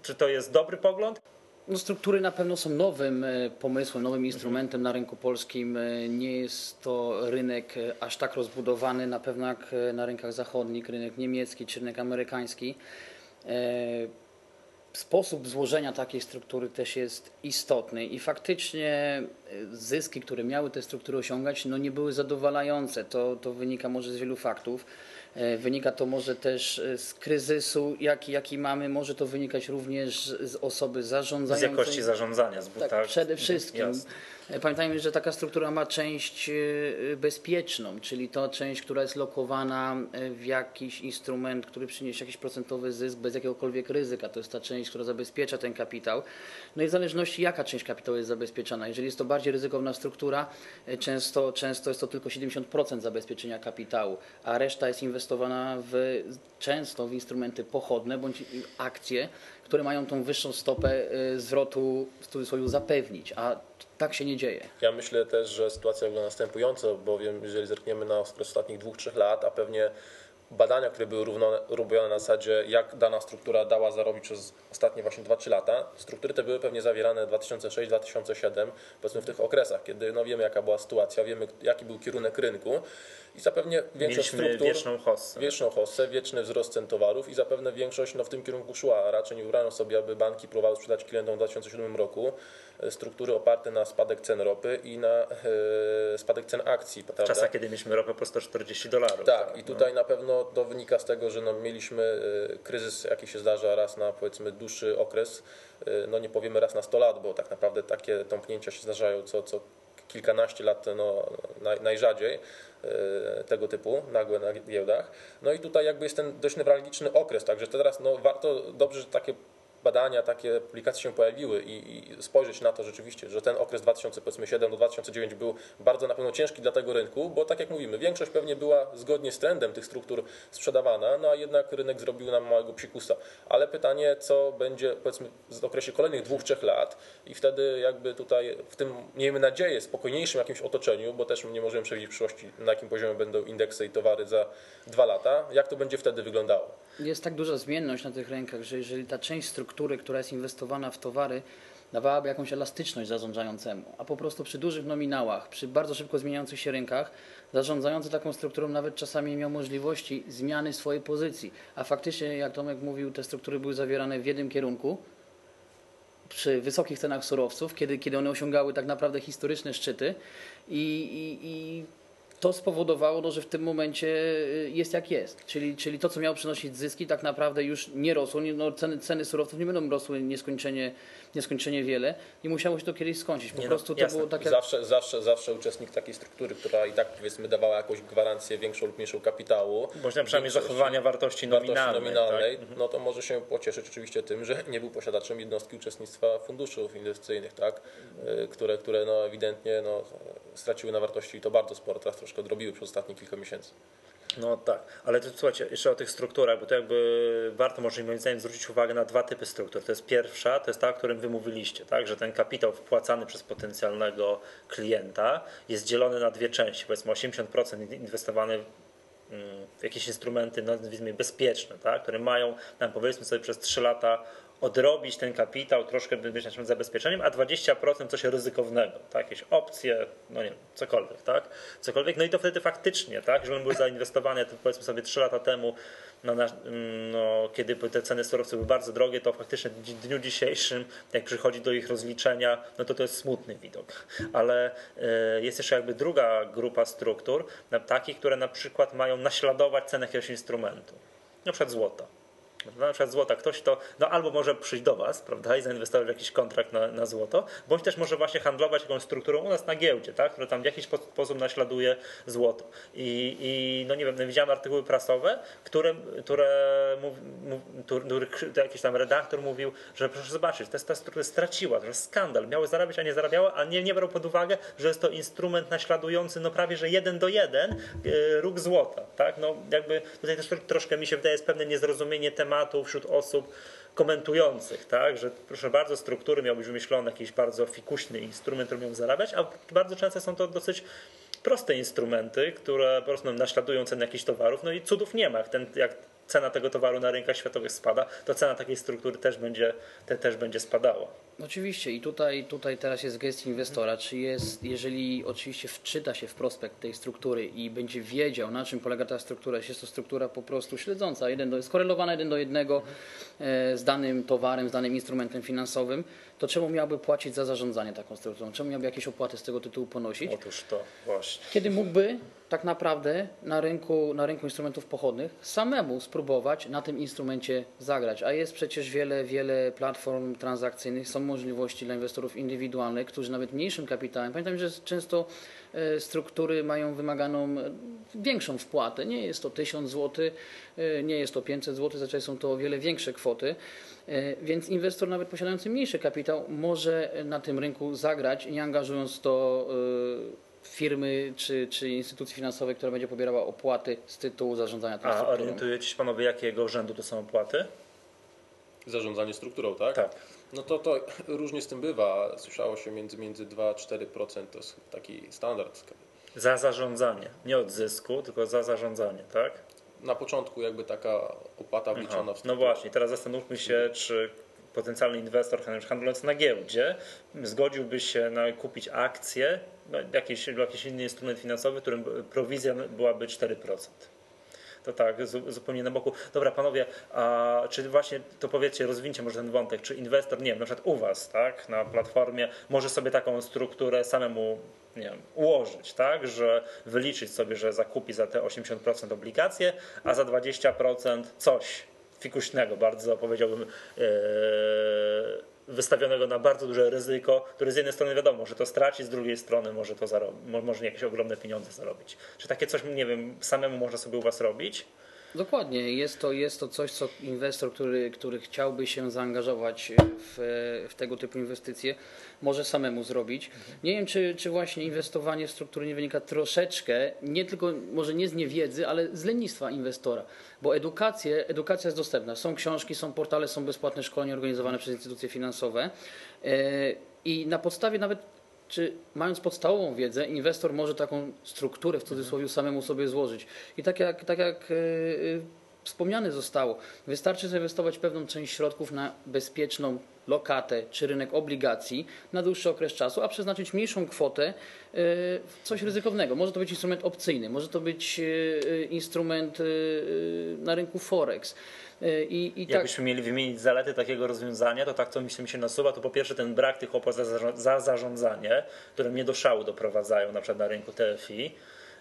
czy to jest dobry pogląd? No, struktury na pewno są nowym e, pomysłem, nowym instrumentem na rynku polskim. E, Nie jest to rynek e, aż tak rozbudowany, na pewno jak na rynkach zachodnich, rynek niemiecki czy rynek amerykański. Sposób złożenia takiej struktury też jest istotny i faktycznie e, zyski, które miały te struktury osiągać, no nie były zadowalające. To, to wynika może z wielu faktów. E, Wynika to może też e, z kryzysu, jaki, jaki mamy, może to wynikać również z osoby Z zarządzającej. jakości zarządzania, z Tak, tak, przede wszystkim. Jasne. Pamiętajmy, że taka struktura ma część e, bezpieczną, czyli to część, która jest lokowana e, w jakiś instrument, który przyniesie jakiś procentowy zysk bez jakiegokolwiek ryzyka. To jest ta część, która zabezpiecza ten kapitał. No i w zależności jaka część kapitału jest zabezpieczana. Jeżeli jest to bardziej ryzykowna struktura, często, często jest to tylko 70% zabezpieczenia kapitału, a reszta jest inwestowana w, często w instrumenty pochodne bądź akcje, które mają tą wyższą stopę zwrotu w cudzysłowie zapewnić, a tak się nie dzieje. Ja myślę też, że sytuacja wygląda następująco, bowiem jeżeli zerkniemy na okres ostatnich dwóch, trzech lat, a pewnie badania, które były robione na zasadzie, jak dana struktura dała zarobić przez ostatnie właśnie 2-3 lata. Struktury te były pewnie zawierane 2006-2007, powiedzmy w tych okresach, kiedy no wiemy jaka była sytuacja, wiemy jaki był kierunek rynku i zapewne większość Mieliśmy struktur... wieczną hossę. Wieczną hossę, wieczny wzrost cen towarów i zapewne większość no, w tym kierunku szła, a raczej nie wybrano sobie, aby banki próbowały sprzedać klientom w 2007 roku struktury oparte na spadek cen ropy i na e, spadek cen akcji. W czasach, kiedy mieliśmy ropę po 140 dolarów. Tak, i tutaj no. na pewno to wynika z tego, że no, mieliśmy e, kryzys, jaki się zdarza raz na powiedzmy dłuższy okres, no nie powiemy raz na 100 lat, bo tak naprawdę takie tąpnięcia się zdarzają co, co kilkanaście lat no, naj, najrzadziej tego typu, nagłe na giełdach. No i tutaj jakby jest ten dość newralgiczny okres, także teraz no, warto, dobrze, że takie badania, takie publikacje się pojawiły i, i, spojrzeć na to rzeczywiście, że ten okres 2007 do 2009 był bardzo na pewno ciężki dla tego rynku, bo tak jak mówimy, większość pewnie była zgodnie z trendem tych struktur sprzedawana, no a jednak rynek zrobił nam małego psikusa. Ale pytanie, co będzie powiedzmy w okresie kolejnych dwóch, trzech lat i wtedy jakby tutaj w tym, miejmy nadzieję, spokojniejszym jakimś otoczeniu, bo też nie możemy przewidzieć w przyszłości, na jakim poziomie będą indeksy i towary za dwa lata, jak to będzie wtedy wyglądało. Jest tak duża zmienność na tych rynkach, że jeżeli ta część struktury, która jest inwestowana w towary, dawałaby jakąś elastyczność zarządzającemu, a po prostu przy dużych nominałach, przy bardzo szybko zmieniających się rynkach, zarządzający taką strukturą nawet czasami miał możliwości zmiany swojej pozycji. A faktycznie, jak Tomek mówił, te struktury były zawierane w jednym kierunku, przy wysokich cenach surowców, kiedy, kiedy one osiągały tak naprawdę historyczne szczyty i, i, i to spowodowało, no, że w tym momencie y, jest jak jest. Czyli, czyli to, co miało przynosić zyski, tak naprawdę już nie rosło. No, ceny, ceny surowców nie będą rosły nieskończenie, nieskończenie wiele i musiało się to kiedyś skończyć. Po nie no, prostu no, to było takie. Zawsze, zawsze, zawsze uczestnik takiej struktury, która i tak powiedzmy dawała jakąś gwarancję większą lub mniejszą kapitału. Bądź na przynajmniej zachowania wartości nominalnej. Wartości nominalnej tak? no to może się pocieszyć oczywiście tym, że nie był posiadaczem jednostki uczestnictwa funduszów inwestycyjnych, tak? Y, które, które no ewidentnie no, straciły na wartości i to bardzo sporo. Teraz troszkę odrobiły przez ostatnie kilka miesięcy. No tak, ale to, słuchajcie, jeszcze o tych strukturach, bo to jakby warto może moim zdaniem zwrócić uwagę na dwa typy struktur. To jest pierwsza, to jest ta, o którym wy mówiliście, tak, że ten kapitał wpłacany przez potencjalnego klienta jest dzielony na dwie części, powiedzmy 80% inwestowany mm, w jakieś instrumenty, nazwijmy bezpieczne, tak, które mają, nam powiedzmy sobie przez 3 lata odrobić ten kapitał, troszkę być naszym zabezpieczeniem, a 20% coś ryzykownego, tak? jakieś opcje, no nie wiem, cokolwiek, tak? Cokolwiek, no i to wtedy faktycznie, tak? Jeżeli były zainwestowane, to powiedzmy sobie 3 lata temu, no, no, kiedy te ceny surowców były bardzo drogie, to faktycznie w dniu dzisiejszym, jak przychodzi do ich rozliczenia, no to to jest smutny widok. Ale e, jest jeszcze jakby druga grupa struktur, takich, które na przykład mają naśladować cenę jakiegoś instrumentu, na przykład złota na przykład złota, ktoś to no albo może przyjść do Was, prawda, i zainwestować w jakiś kontrakt na, na złoto, bądź też może właśnie handlować jakąś strukturą u nas na giełdzie, tak, która tam w jakiś sposób naśladuje złoto. I, i no nie wiem, no widziałem artykuły prasowe, które, które mów, który, jakiś tam redaktor mówił, że proszę zobaczyć, ta, ta struktura straciła, to jest skandal, miały zarabiać, a nie zarabiały, a nie, nie brał pod uwagę, że jest to instrument naśladujący no prawie, że jeden do jeden e, róg złota, tak, no jakby tutaj też troszkę mi się wydaje jest pewne niezrozumienie tematu tematu wśród osób komentujących, tak, że proszę bardzo, struktury miał być wymyślony jakiś bardzo fikuśny instrument, który miał zarabiać, a bardzo często są to dosyć proste instrumenty, które po prostu naśladują cenę jakichś towarów, no i cudów nie ma. Ten, jak cena tego towaru na rynkach światowych spada, to cena takiej struktury też będzie, te, też będzie spadała. Oczywiście i tutaj, tutaj teraz jest gest inwestora, czy jest, jeżeli oczywiście wczyta się w prospekt tej struktury i będzie wiedział na czym polega ta struktura, jeśli jest to struktura po prostu śledząca, jeden do, skorelowana jeden do jednego e, z danym towarem, z danym instrumentem finansowym, to czemu miałby płacić za zarządzanie taką strukturą? Czemu miałby jakieś opłaty z tego tytułu ponosić? Otóż to właśnie. Kiedy mógłby tak naprawdę na rynku, na rynku instrumentów pochodnych samemu spróbować na tym instrumencie zagrać. A jest przecież wiele, wiele platform transakcyjnych, są możliwości dla inwestorów indywidualnych, którzy nawet mniejszym kapitałem, pamiętam, że często e, struktury mają wymaganą e, większą wpłatę. Nie jest to 1000 zł, e, nie jest to 500 zł, zazwyczaj są to o wiele większe kwoty. Więc inwestor, nawet posiadający mniejszy kapitał, może na tym rynku zagrać, nie angażując to firmy czy, czy instytucji finansowej, która będzie pobierała opłaty z tytułu zarządzania tą A strukturą. orientujecie się panowie, jakiego rzędu to są opłaty? Zarządzanie strukturą, tak? Tak. No to, to różnie z tym bywa. Słyszało się między, między 2 a 4% to jest taki standard. Za zarządzanie. Nie od zysku, tylko za zarządzanie, tak? na początku jakby taka opłata wliczona No właśnie, teraz zastanówmy się, czy potencjalny inwestor handlujący na giełdzie zgodziłby się na kupić akcje, no, jakiś, jakiś inny instrument finansowy, którym prowizja byłaby 4% to tak, zupełnie na boku. Dobra, panowie, a czy właśnie, to powiedzcie, rozwincie może ten wątek, czy inwestor, nie wiem, na przykład u was, tak, na platformie, może sobie taką strukturę samemu nie wiem, ułożyć, tak, że wyliczyć sobie, że zakupi za te 80% obligacje, a za 20% coś fikuśnego, bardzo powiedziałbym, yy, wystawionego na bardzo duże ryzyko, które z jednej strony wiadomo, że to straci, z drugiej strony może to zarobić, może jakieś ogromne pieniądze zarobić. Czy takie coś, nie wiem, samemu można sobie u Was robić? Dokładnie, jest to, jest to coś, co inwestor, który, który chciałby się zaangażować w, w tego typu inwestycje, może samemu zrobić. Nie wiem, czy, czy właśnie inwestowanie w struktury nie wynika troszeczkę, nie tylko, może nie z niewiedzy, ale z lenistwa inwestora, bo edukacje, edukacja jest dostępna. Są książki, są portale, są bezpłatne szkolenia organizowane przez instytucje finansowe e, i na podstawie nawet czy mając podstawową wiedzę, inwestor może taką strukturę w cudzysłowie samemu sobie złożyć. I tak jak, tak jak yy, wspomniane zostało, wystarczy zainwestować pewną część środków na bezpieczną lokatę czy rynek obligacji na dłuższy okres czasu, a przeznaczyć mniejszą kwotę w coś ryzykownego. Może to być instrument opcyjny, może to być instrument na rynku Forex. I, i tak- Jakbyśmy mieli wymienić zalety takiego rozwiązania, to tak co mi się nasuwa, to po pierwsze ten brak tych opłat za, za zarządzanie, które mnie do szału doprowadzają na przykład na rynku TFI.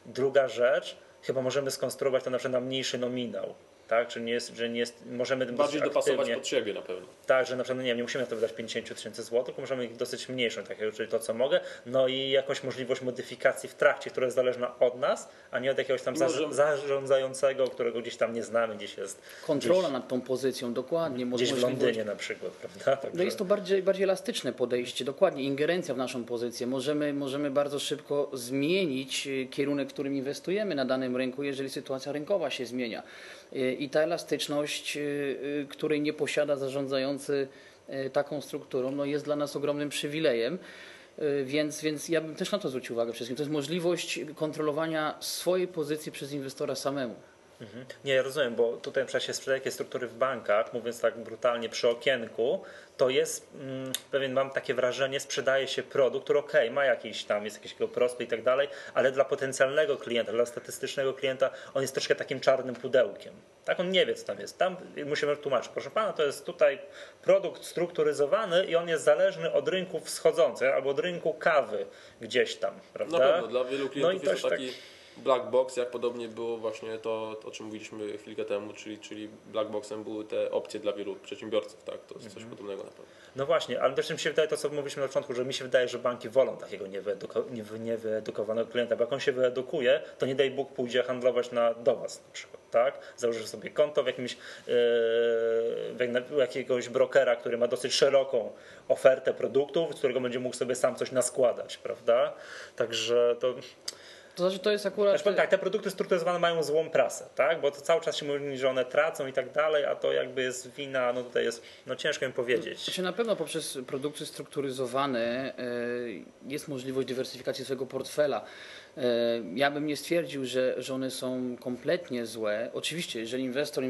Druga rzecz, chyba możemy skonstruować to na przykład na mniejszy nominał tak? Czy nie jest, że nie jest, możemy bardziej dopasować pod siebie na pewno. Tak, że na przykład nie, nie musimy na to wydać 50 tysięcy złotych, tylko możemy ich dosyć mniejszą, tak, czyli to co mogę, no i jakąś możliwość modyfikacji w trakcie, która jest zależna od nas, a nie od jakiegoś tam może... zarządzającego, którego gdzieś tam nie znamy, gdzieś jest. Kontrola gdzieś, nad tą pozycją, dokładnie. Gdzieś w Londynie na przykład, prawda? Także... No jest to bardziej, bardziej elastyczne podejście, dokładnie, ingerencja w naszą pozycję. Możemy, możemy bardzo szybko zmienić y, kierunek, w którym inwestujemy na danym rynku, jeżeli sytuacja rynkowa się zmienia i ta elastyczność, y, y, której nie posiada zarządzający y, taką strukturą, no jest dla nas ogromnym przywilejem. Więc, więc ja bym też na to zwrócił uwagę wszystkim. To jest możliwość kontrolowania swojej pozycji przez inwestora samemu. Mhm. Nie, rozumiem, bo tutaj przecież się sprzedaje jakieś struktury w bankach, mówiąc tak brutalnie przy okienku, to jest mm, pewien, mam takie wrażenie, sprzedaje się produkt, który ok, ma jakiś tam, jest jakiś prospekt i tak dalej, ale dla potencjalnego klienta, dla statystycznego klienta on jest troszkę takim czarnym pudełkiem. Tak, on nie wie, co tam jest. Tam musimy tłumaczyć, proszę pana, to jest tutaj produkt strukturyzowany i on jest zależny od rynków wschodzących albo od rynku kawy gdzieś tam, prawda? Na pewno, dla wielu klientów no i jest to taki... Tak black box, jak podobnie było właśnie to, o czym mówiliśmy chwilkę temu, czyli, czyli black boxem były te opcje dla wielu przedsiębiorców, tak? To jest coś mhm. podobnego na pewno. No właśnie, ale też mi się wydaje to, co mówiliśmy na początku, że mi się wydaje, że banki wolą takiego niewyeduko- niewyedukowanego klienta, bo jak on się wyedukuje, to nie daj Bóg pójdzie handlować na, do Was na przykład, tak? Założy sobie konto w jakimś yy, jakiegoś brokera, który ma dosyć szeroką ofertę produktów, z którego będzie mógł sobie sam coś naskładać, prawda? Także to to znaczy to jest akurat... Znaczy, tak, te produkty strukturyzowane mają złą prasę, tak? Bo to cały czas się mówi, że one tracą i tak dalej, a to jakby jest wina, no tutaj jest, no ciężko im powiedzieć. Znaczy na pewno poprzez produkty strukturyzowane e, jest możliwość dywersyfikacji swojego portfela. E, ja bym nie stwierdził, że, że one są kompletnie złe. Oczywiście, jeżeli inwestor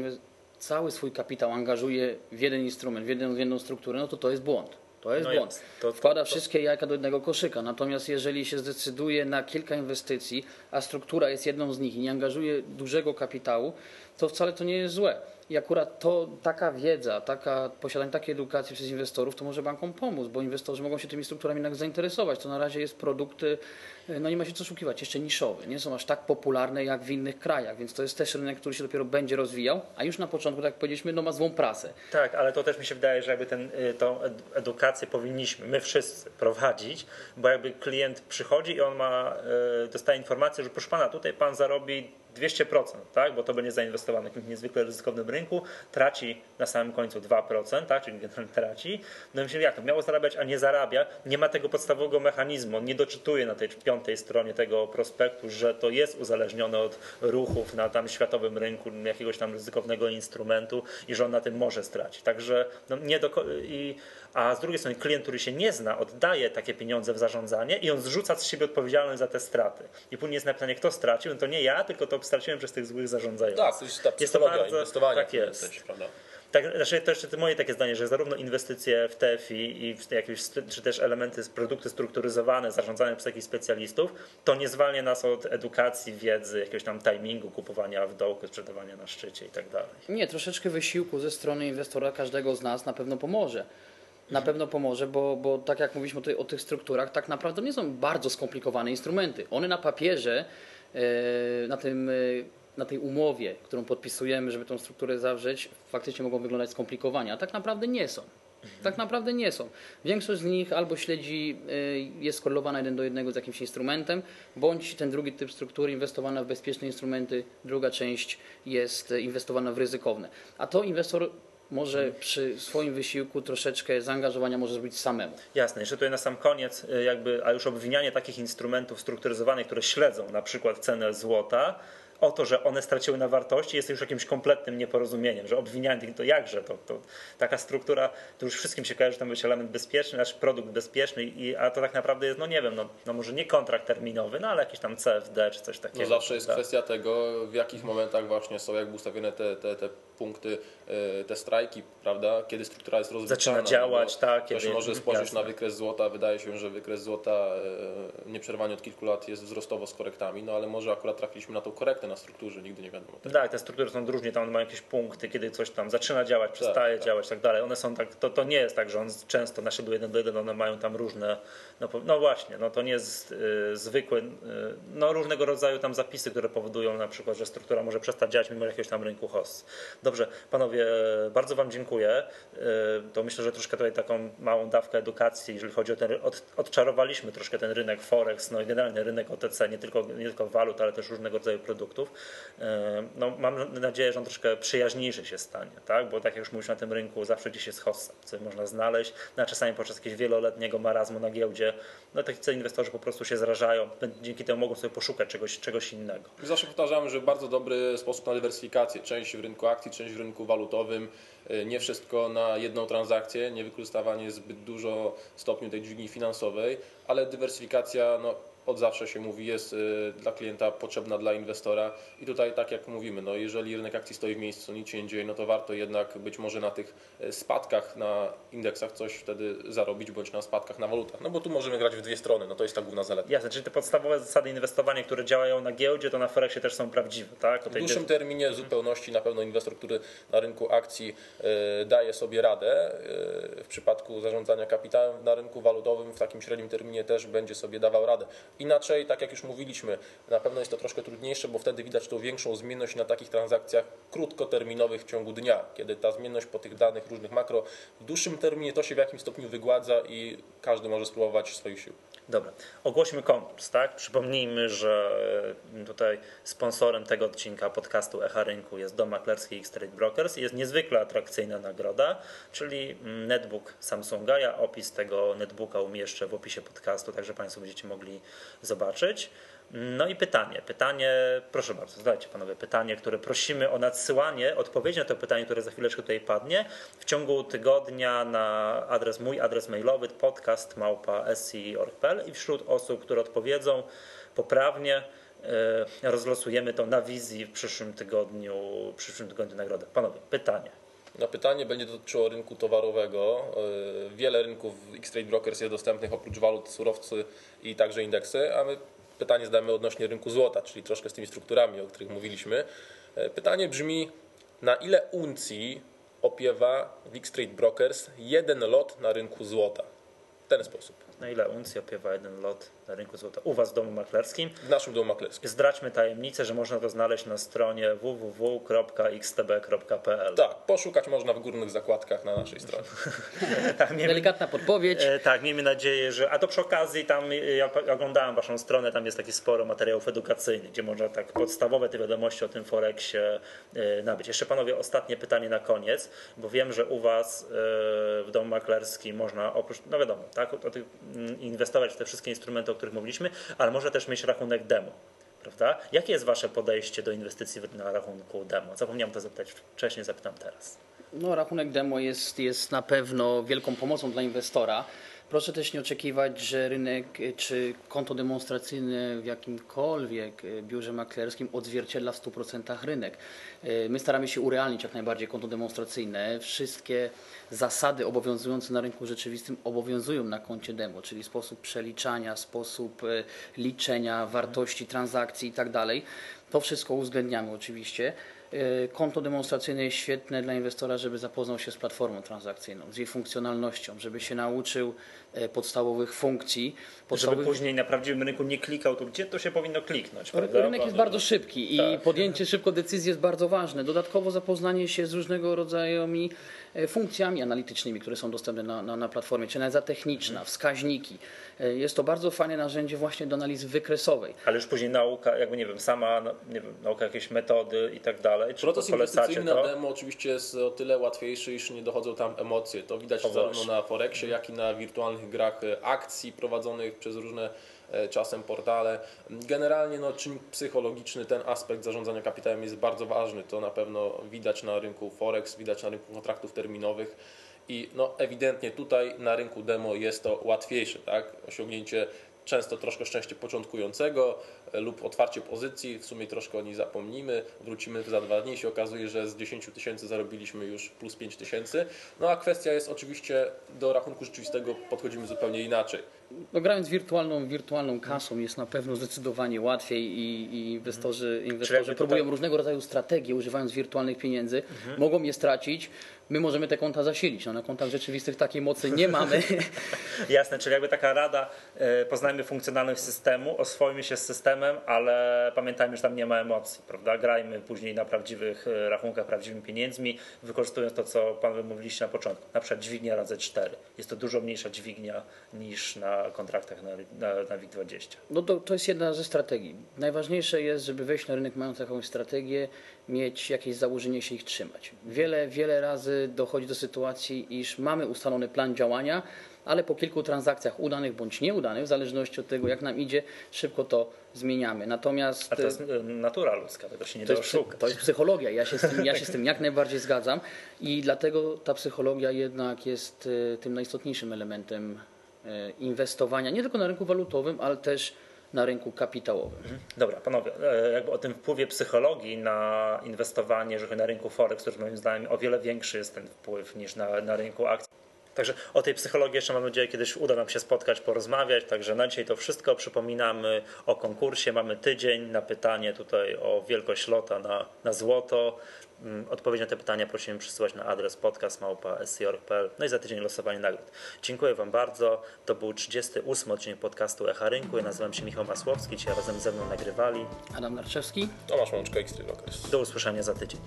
cały swój kapitał angażuje w jeden instrument, w jedną, w jedną strukturę, no to to jest błąd. To jest no błąd. To, to, Wkłada wszystkie jajka do jednego koszyka. Natomiast jeżeli się zdecyduje na kilka inwestycji, a struktura jest jedną z nich i nie angażuje dużego kapitału, to wcale to nie jest złe. I akurat to, taka wiedza, taka, posiadanie takiej edukacji przez inwestorów, to może bankom pomóc, bo inwestorzy mogą się tymi strukturami jednak zainteresować. To na razie jest produkt, no nie ma się co szukiwać, jeszcze niszowy. Nie są aż tak popularne jak w innych krajach, więc to jest też rynek, który się dopiero będzie rozwijał, a już na początku, tak jak powiedzieliśmy, no ma złą prasę. Tak, ale to też mi się wydaje, że jakby ten, y, edukację powinniśmy my wszyscy prowadzić, bo jakby klient przychodzi i on ma, y, dostaje informację, że proszę pana, tutaj pan zarobi 200%, tak? bo to będzie zainwestowane w niezwykle ryzykownym rynku, rynku, traci na samym końcu 2%, tak, czyli generalnie traci. No myślę, jak to miało zarabiać, a nie zarabia, nie ma tego podstawowego mechanizmu, on nie doczytuje na tej piątej stronie tego prospektu, że to jest uzależnione od ruchów na tam światowym rynku, jakiegoś tam ryzykownego instrumentu i że on na tym może stracić. Także no, nie do, i, a z drugiej strony klient, który się nie zna, oddaje takie pieniądze w zarządzanie i on zrzuca z siebie odpowiedzialność za te straty. I później jest napisane, kto stracił, no to nie ja, tylko to straciłem przez tych złych zarządzających. Tak, to jest ta jest to bardzo, inwestowania. Tak jest. Jesteś, prawda? Tak, znaczy to jeszcze moje takie zdanie, że zarówno inwestycje w TFI i w jakieś, czy też elementy, produkty strukturyzowane, zarządzane przez jakichś specjalistów, to nie zwalnia nas od edukacji, wiedzy, jakiegoś tam timingu, kupowania w dołku, sprzedawania na szczycie i tak dalej. Nie, troszeczkę wysiłku ze strony inwestora każdego z nas na pewno pomoże na pewno pomoże, bo, bo tak jak mówiliśmy tej, o, tych strukturach, tak naprawdę nie są bardzo skomplikowane instrumenty. One na papierze, e, na, tym, e, na tej umowie, którą podpisujemy, żeby tą strukturę zawrzeć, faktycznie mogą wyglądać skomplikowanie, a tak naprawdę nie są. Tak naprawdę nie są. Większość z nich albo śledzi, e, jest skorelowana jeden do jednego z jakimś instrumentem, bądź ten drugi typ struktury inwestowana w bezpieczne instrumenty, druga część jest inwestowana w ryzykowne. A to inwestor może przy swoim wysiłku troszeczkę zaangażowania może zrobić samemu. Jasne, jeszcze tutaj na sam koniec, y, jakby, a już obwinianie takich instrumentów strukturyzowanych, które śledzą na przykład cenę złota, o to, że one straciły na wartości, jest już jakimś kompletnym nieporozumieniem, że obwinianie to jakże, to, to taka struktura, to już wszystkim się kojarzy, że tam być element bezpieczny, nasz produkt bezpieczny, i, a to tak naprawdę jest, no nie wiem, no, no może nie kontrakt terminowy, no ale jakiś tam CFD czy coś takiego. No zawsze jest kwestia tego, w jakich momentach właśnie są jakby ustawione te, te, te punkty, te strajki, prawda, kiedy struktura jest rozliczana. Zaczyna działać, no, tak. Ktoś kiedy... może spojrzeć jasne. na wykres złota, wydaje się, że wykres złota e, nieprzerwanie od kilku lat jest wzrostowo z korektami, no ale może akurat trafiliśmy na tą korektę na strukturze, nigdy nie wiadomo. Tak, tak te struktury są różnie, tam mają jakieś punkty, kiedy coś tam zaczyna działać, przestaje tak, działać tak. tak dalej. One są tak, to, to nie jest tak, że on często naśladuje jeden do jeden, one mają tam różne, no, no właśnie, no to nie jest y, zwykły, y, no różnego rodzaju tam zapisy, które powodują na przykład, że struktura może przestać działać mimo jakiegoś tam rynku host. Dobrze, panowie, bardzo wam dziękuję. Y, to myślę, że troszkę tutaj taką małą dawkę edukacji, jeżeli chodzi o ten, od, odczarowaliśmy troszkę ten rynek Forex, no i generalnie rynek OTC, nie tylko, nie tylko walut, ale też różnego rodzaju produktów. E, no, mam nadzieję, że on troszkę przyjaźniejszy się stanie, tak? bo tak jak już mówisz na tym rynku, zawsze gdzieś jest hossa, co można znaleźć, no, a czasami podczas jakiegoś wieloletniego marazmu na giełdzie, no tacy inwestorzy po prostu się zrażają, dzięki temu mogą sobie poszukać czegoś, czegoś innego. Zawsze powtarzamy, że bardzo dobry sposób na dywersyfikację, część w rynku akcji, część w rynku walutowym, e, nie wszystko na jedną transakcję, nie wykorzystywanie zbyt dużo stopniu tej dźwigni finansowej, ale dywersyfikacja no, od zawsze się mówi, jest y, dla klienta potrzebna dla inwestora i tutaj tak jak mówimy, no jeżeli rynek akcji stoi w miejscu, nic się nie dzieje, no to warto jednak być może na tych y, spadkach na indeksach coś wtedy zarobić, bądź na spadkach na walutach, no bo tu możemy grać w dwie strony, no to jest ta główna zaleta. Jasne, czyli te podstawowe zasady inwestowania, które działają na giełdzie, to na Forexie też są prawdziwe, tak? W dłuższym terminie w zupełności na pewno inwestor, który na rynku akcji y, daje sobie radę, w przypadku zarządzania kapitałem na rynku walutowym w takim średnim terminie też będzie sobie dawał radę. Inaczej, tak jak już mówiliśmy, na pewno jest to troszkę trudniejsze, bo wtedy widać tą większą zmienność na takich transakcjach krótkoterminowych w ciągu dnia, kiedy ta zmienność po tych danych różnych makro w dłuższym terminie to się w jakimś stopniu wygładza i każdy może spróbować swoich sił. Dobra, ogłośmy konkurs, tak? Przypomnijmy, że e, tutaj sponsorem tego odcinka podcastu Echa Rynku jest Dom Maklerski X Trade Brokers i jest niezwykle atrakcyjna nagroda, czyli mm, netbook Samsunga. Ja opis tego netbooka umieszczę w opisie podcastu, także Państwo będziecie mogli zobaczyć. No i pytanie, pytanie, proszę bardzo, zadajcie panowie pytanie, które prosimy o nadsyłanie, odpowiedzi na to pytanie, które za chwileczkę tutaj padnie, w ciągu tygodnia na adres mój, adres mailowy podcast małpa sci.org.pl i wśród osób, które odpowiedzą poprawnie, e, rozlosujemy to na wizji w przyszłym tygodniu, w przyszłym tygodniu nagrodę. Panowie, pytanie. Na pytanie będzie dotyczyło rynku towarowego. E, wiele rynków X-Trade Brokers jest dostępnych oprócz walut, surowcy i także indeksy, a my pytanie zadamy odnośnie rynku złota, czyli troszkę z tymi strukturami, o których mówiliśmy. E, pytanie brzmi, na ile uncji opiewa Wix Trade Brokers jeden lot na rynku złota? W ten sposób. Na ile uncji opiewa jeden lot na rynku złota u Was w domu maklerskim. W naszym domu maklerskim. Zdradźmy tajemnicę, że można to znaleźć na stronie www.xtb.pl. Tak, poszukać można w górnych zakładkach na naszej stronie. tak, miejmy, Delikatna podpowiedź. E, tak, miejmy nadzieję, że. A to przy okazji, tam ja oglądałem Waszą stronę, tam jest taki sporo materiałów edukacyjnych, gdzie można tak podstawowe te wiadomości o tym Forexie e, nabyć. Jeszcze panowie, ostatnie pytanie na koniec, bo wiem, że u Was e, w domu maklerskim można oprócz, no wiadomo, tak, mm, inwestować w te wszystkie instrumenty, o których mówiliśmy, ale może też mieć rachunek demo. Prawda? Jakie jest Wasze podejście do inwestycji na rachunku demo? Zapomniałem to zapytać wcześniej, zapytam teraz. No, rachunek demo jest, jest na pewno wielką pomocą dla inwestora. Proszę też nie oczekiwać, że rynek czy konto demonstracyjne w jakimkolwiek e, biurze maklerskim odzwierciedla w 100% rynek. E, my staramy się urealnić jak najbardziej konto demonstracyjne. Wszystkie zasady obowiązujące na rynku rzeczywistym obowiązują na koncie demo, czyli sposób przeliczania, sposób e, liczenia wartości transakcji itd. Tak to wszystko uwzględniamy oczywiście. E, konto demonstracyjne jest świetne dla inwestora, żeby zapoznał się z platformą transakcyjną, z jej funkcjonalnością, żeby się nauczył podstawowych funkcji. Podstawowych... Żeby później na prawdziwym rynku nie klikał, to gdzie to się powinno kliknąć? Prawda? Rynek jest bardzo szybki i tak. podjęcie szybko decyzji jest bardzo ważne. Dodatkowo zapoznanie się z różnego rodzaju e, funkcjami analitycznymi, które są dostępne na, na, na platformie, czy analiza techniczna, mhm. wskaźniki. Jest to bardzo fajne narzędzie właśnie do analizy wykresowej. Ale już później nauka, jakby nie wiem, sama, no, nie wiem, nauka jakiejś metody i tak dalej. Czy Proces inwestycyjny na demo oczywiście jest o tyle łatwiejszy, iż nie dochodzą tam emocje. To widać o zarówno na Forexie, jak i na wirtualnych grach e, akcji prowadzonych przez różne e, czasem portale. Generalnie no, czynnik psychologiczny, ten aspekt zarządzania kapitałem jest bardzo ważny. To na pewno widać na rynku Forex, widać na rynku kontraktów terminowych i no, ewidentnie tutaj na rynku demo jest to łatwiejsze, tak? Osiągnięcie często troszkę szczęście początkującego lub otwarcie pozycji, w sumie troszkę o niej zapomnimy, wrócimy za dwa dni i się okazuje, że z 10 tysięcy zarobiliśmy już plus 5 tysięcy. No a kwestia jest oczywiście, do rachunku rzeczywistego podchodzimy zupełnie inaczej. No, grając wirtualną, wirtualną kasą jest na pewno zdecydowanie łatwiej i, i inwestorzy, inwestorzy próbują tutaj... różnego rodzaju strategie używając wirtualnych pieniędzy, mhm. mogą je stracić, my możemy te konta zasilić. No, na kontach rzeczywistych takiej mocy nie mamy. Jasne, czyli jakby taka rada, e, poznajmy funkcjonalność systemu, oswojmy się z systemem, ale pamiętajmy, że tam nie ma emocji, prawda? Grajmy później na prawdziwych e, rachunkach, prawdziwymi pieniędzmi, wykorzystując to, co Pan mówiliście na początku, na przykład dźwignia razy 4. Jest to dużo mniejsza dźwignia niż na kontraktach na, na, na WIG20. No to, to jest jedna ze strategii. Najważniejsze jest, żeby wejść na rynek mając jakąś strategię, mieć jakieś założenie się ich trzymać. Wiele, wiele razy dochodzi do sytuacji, iż mamy ustalony plan działania, ale po kilku transakcjach udanych bądź nieudanych, w zależności od tego, jak nam idzie, szybko to zmieniamy. Natomiast. A to jest e, natura ludzka, tego się nie da oszukać. To jest psychologia. Ja się, z tym, ja się z tym jak najbardziej zgadzam i dlatego ta psychologia jednak jest e, tym najistotniejszym elementem inwestowania, nie tylko na rynku walutowym, ale też na rynku kapitałowym. Mhm. Dobra, panowie, e, jakby o tym wpływie psychologii na inwestowanie, że na rynku Forex, który moim zdaniem o wiele większy jest ten wpływ niż na, na rynku akcji. Także o tej psychologii jeszcze mam nadzieję kiedyś uda nam się spotkać, porozmawiać. Także na dzisiaj to wszystko. Przypominamy o konkursie. Mamy tydzień na pytanie tutaj o wielkość lota na, na złoto. Mm, odpowiedź na te pytania prosimy przysyłać na adres podcast.sc.pl. No i za tydzień losowanie nagród. Dziękuję Wam bardzo. To był 38 odcinek podcastu Echa Rynku. Ja nazywam się Michał Masłowski. Dzisiaj razem ze mną nagrywali Adam Narczewski, Tomasz Łączka, x Do usłyszenia za tydzień.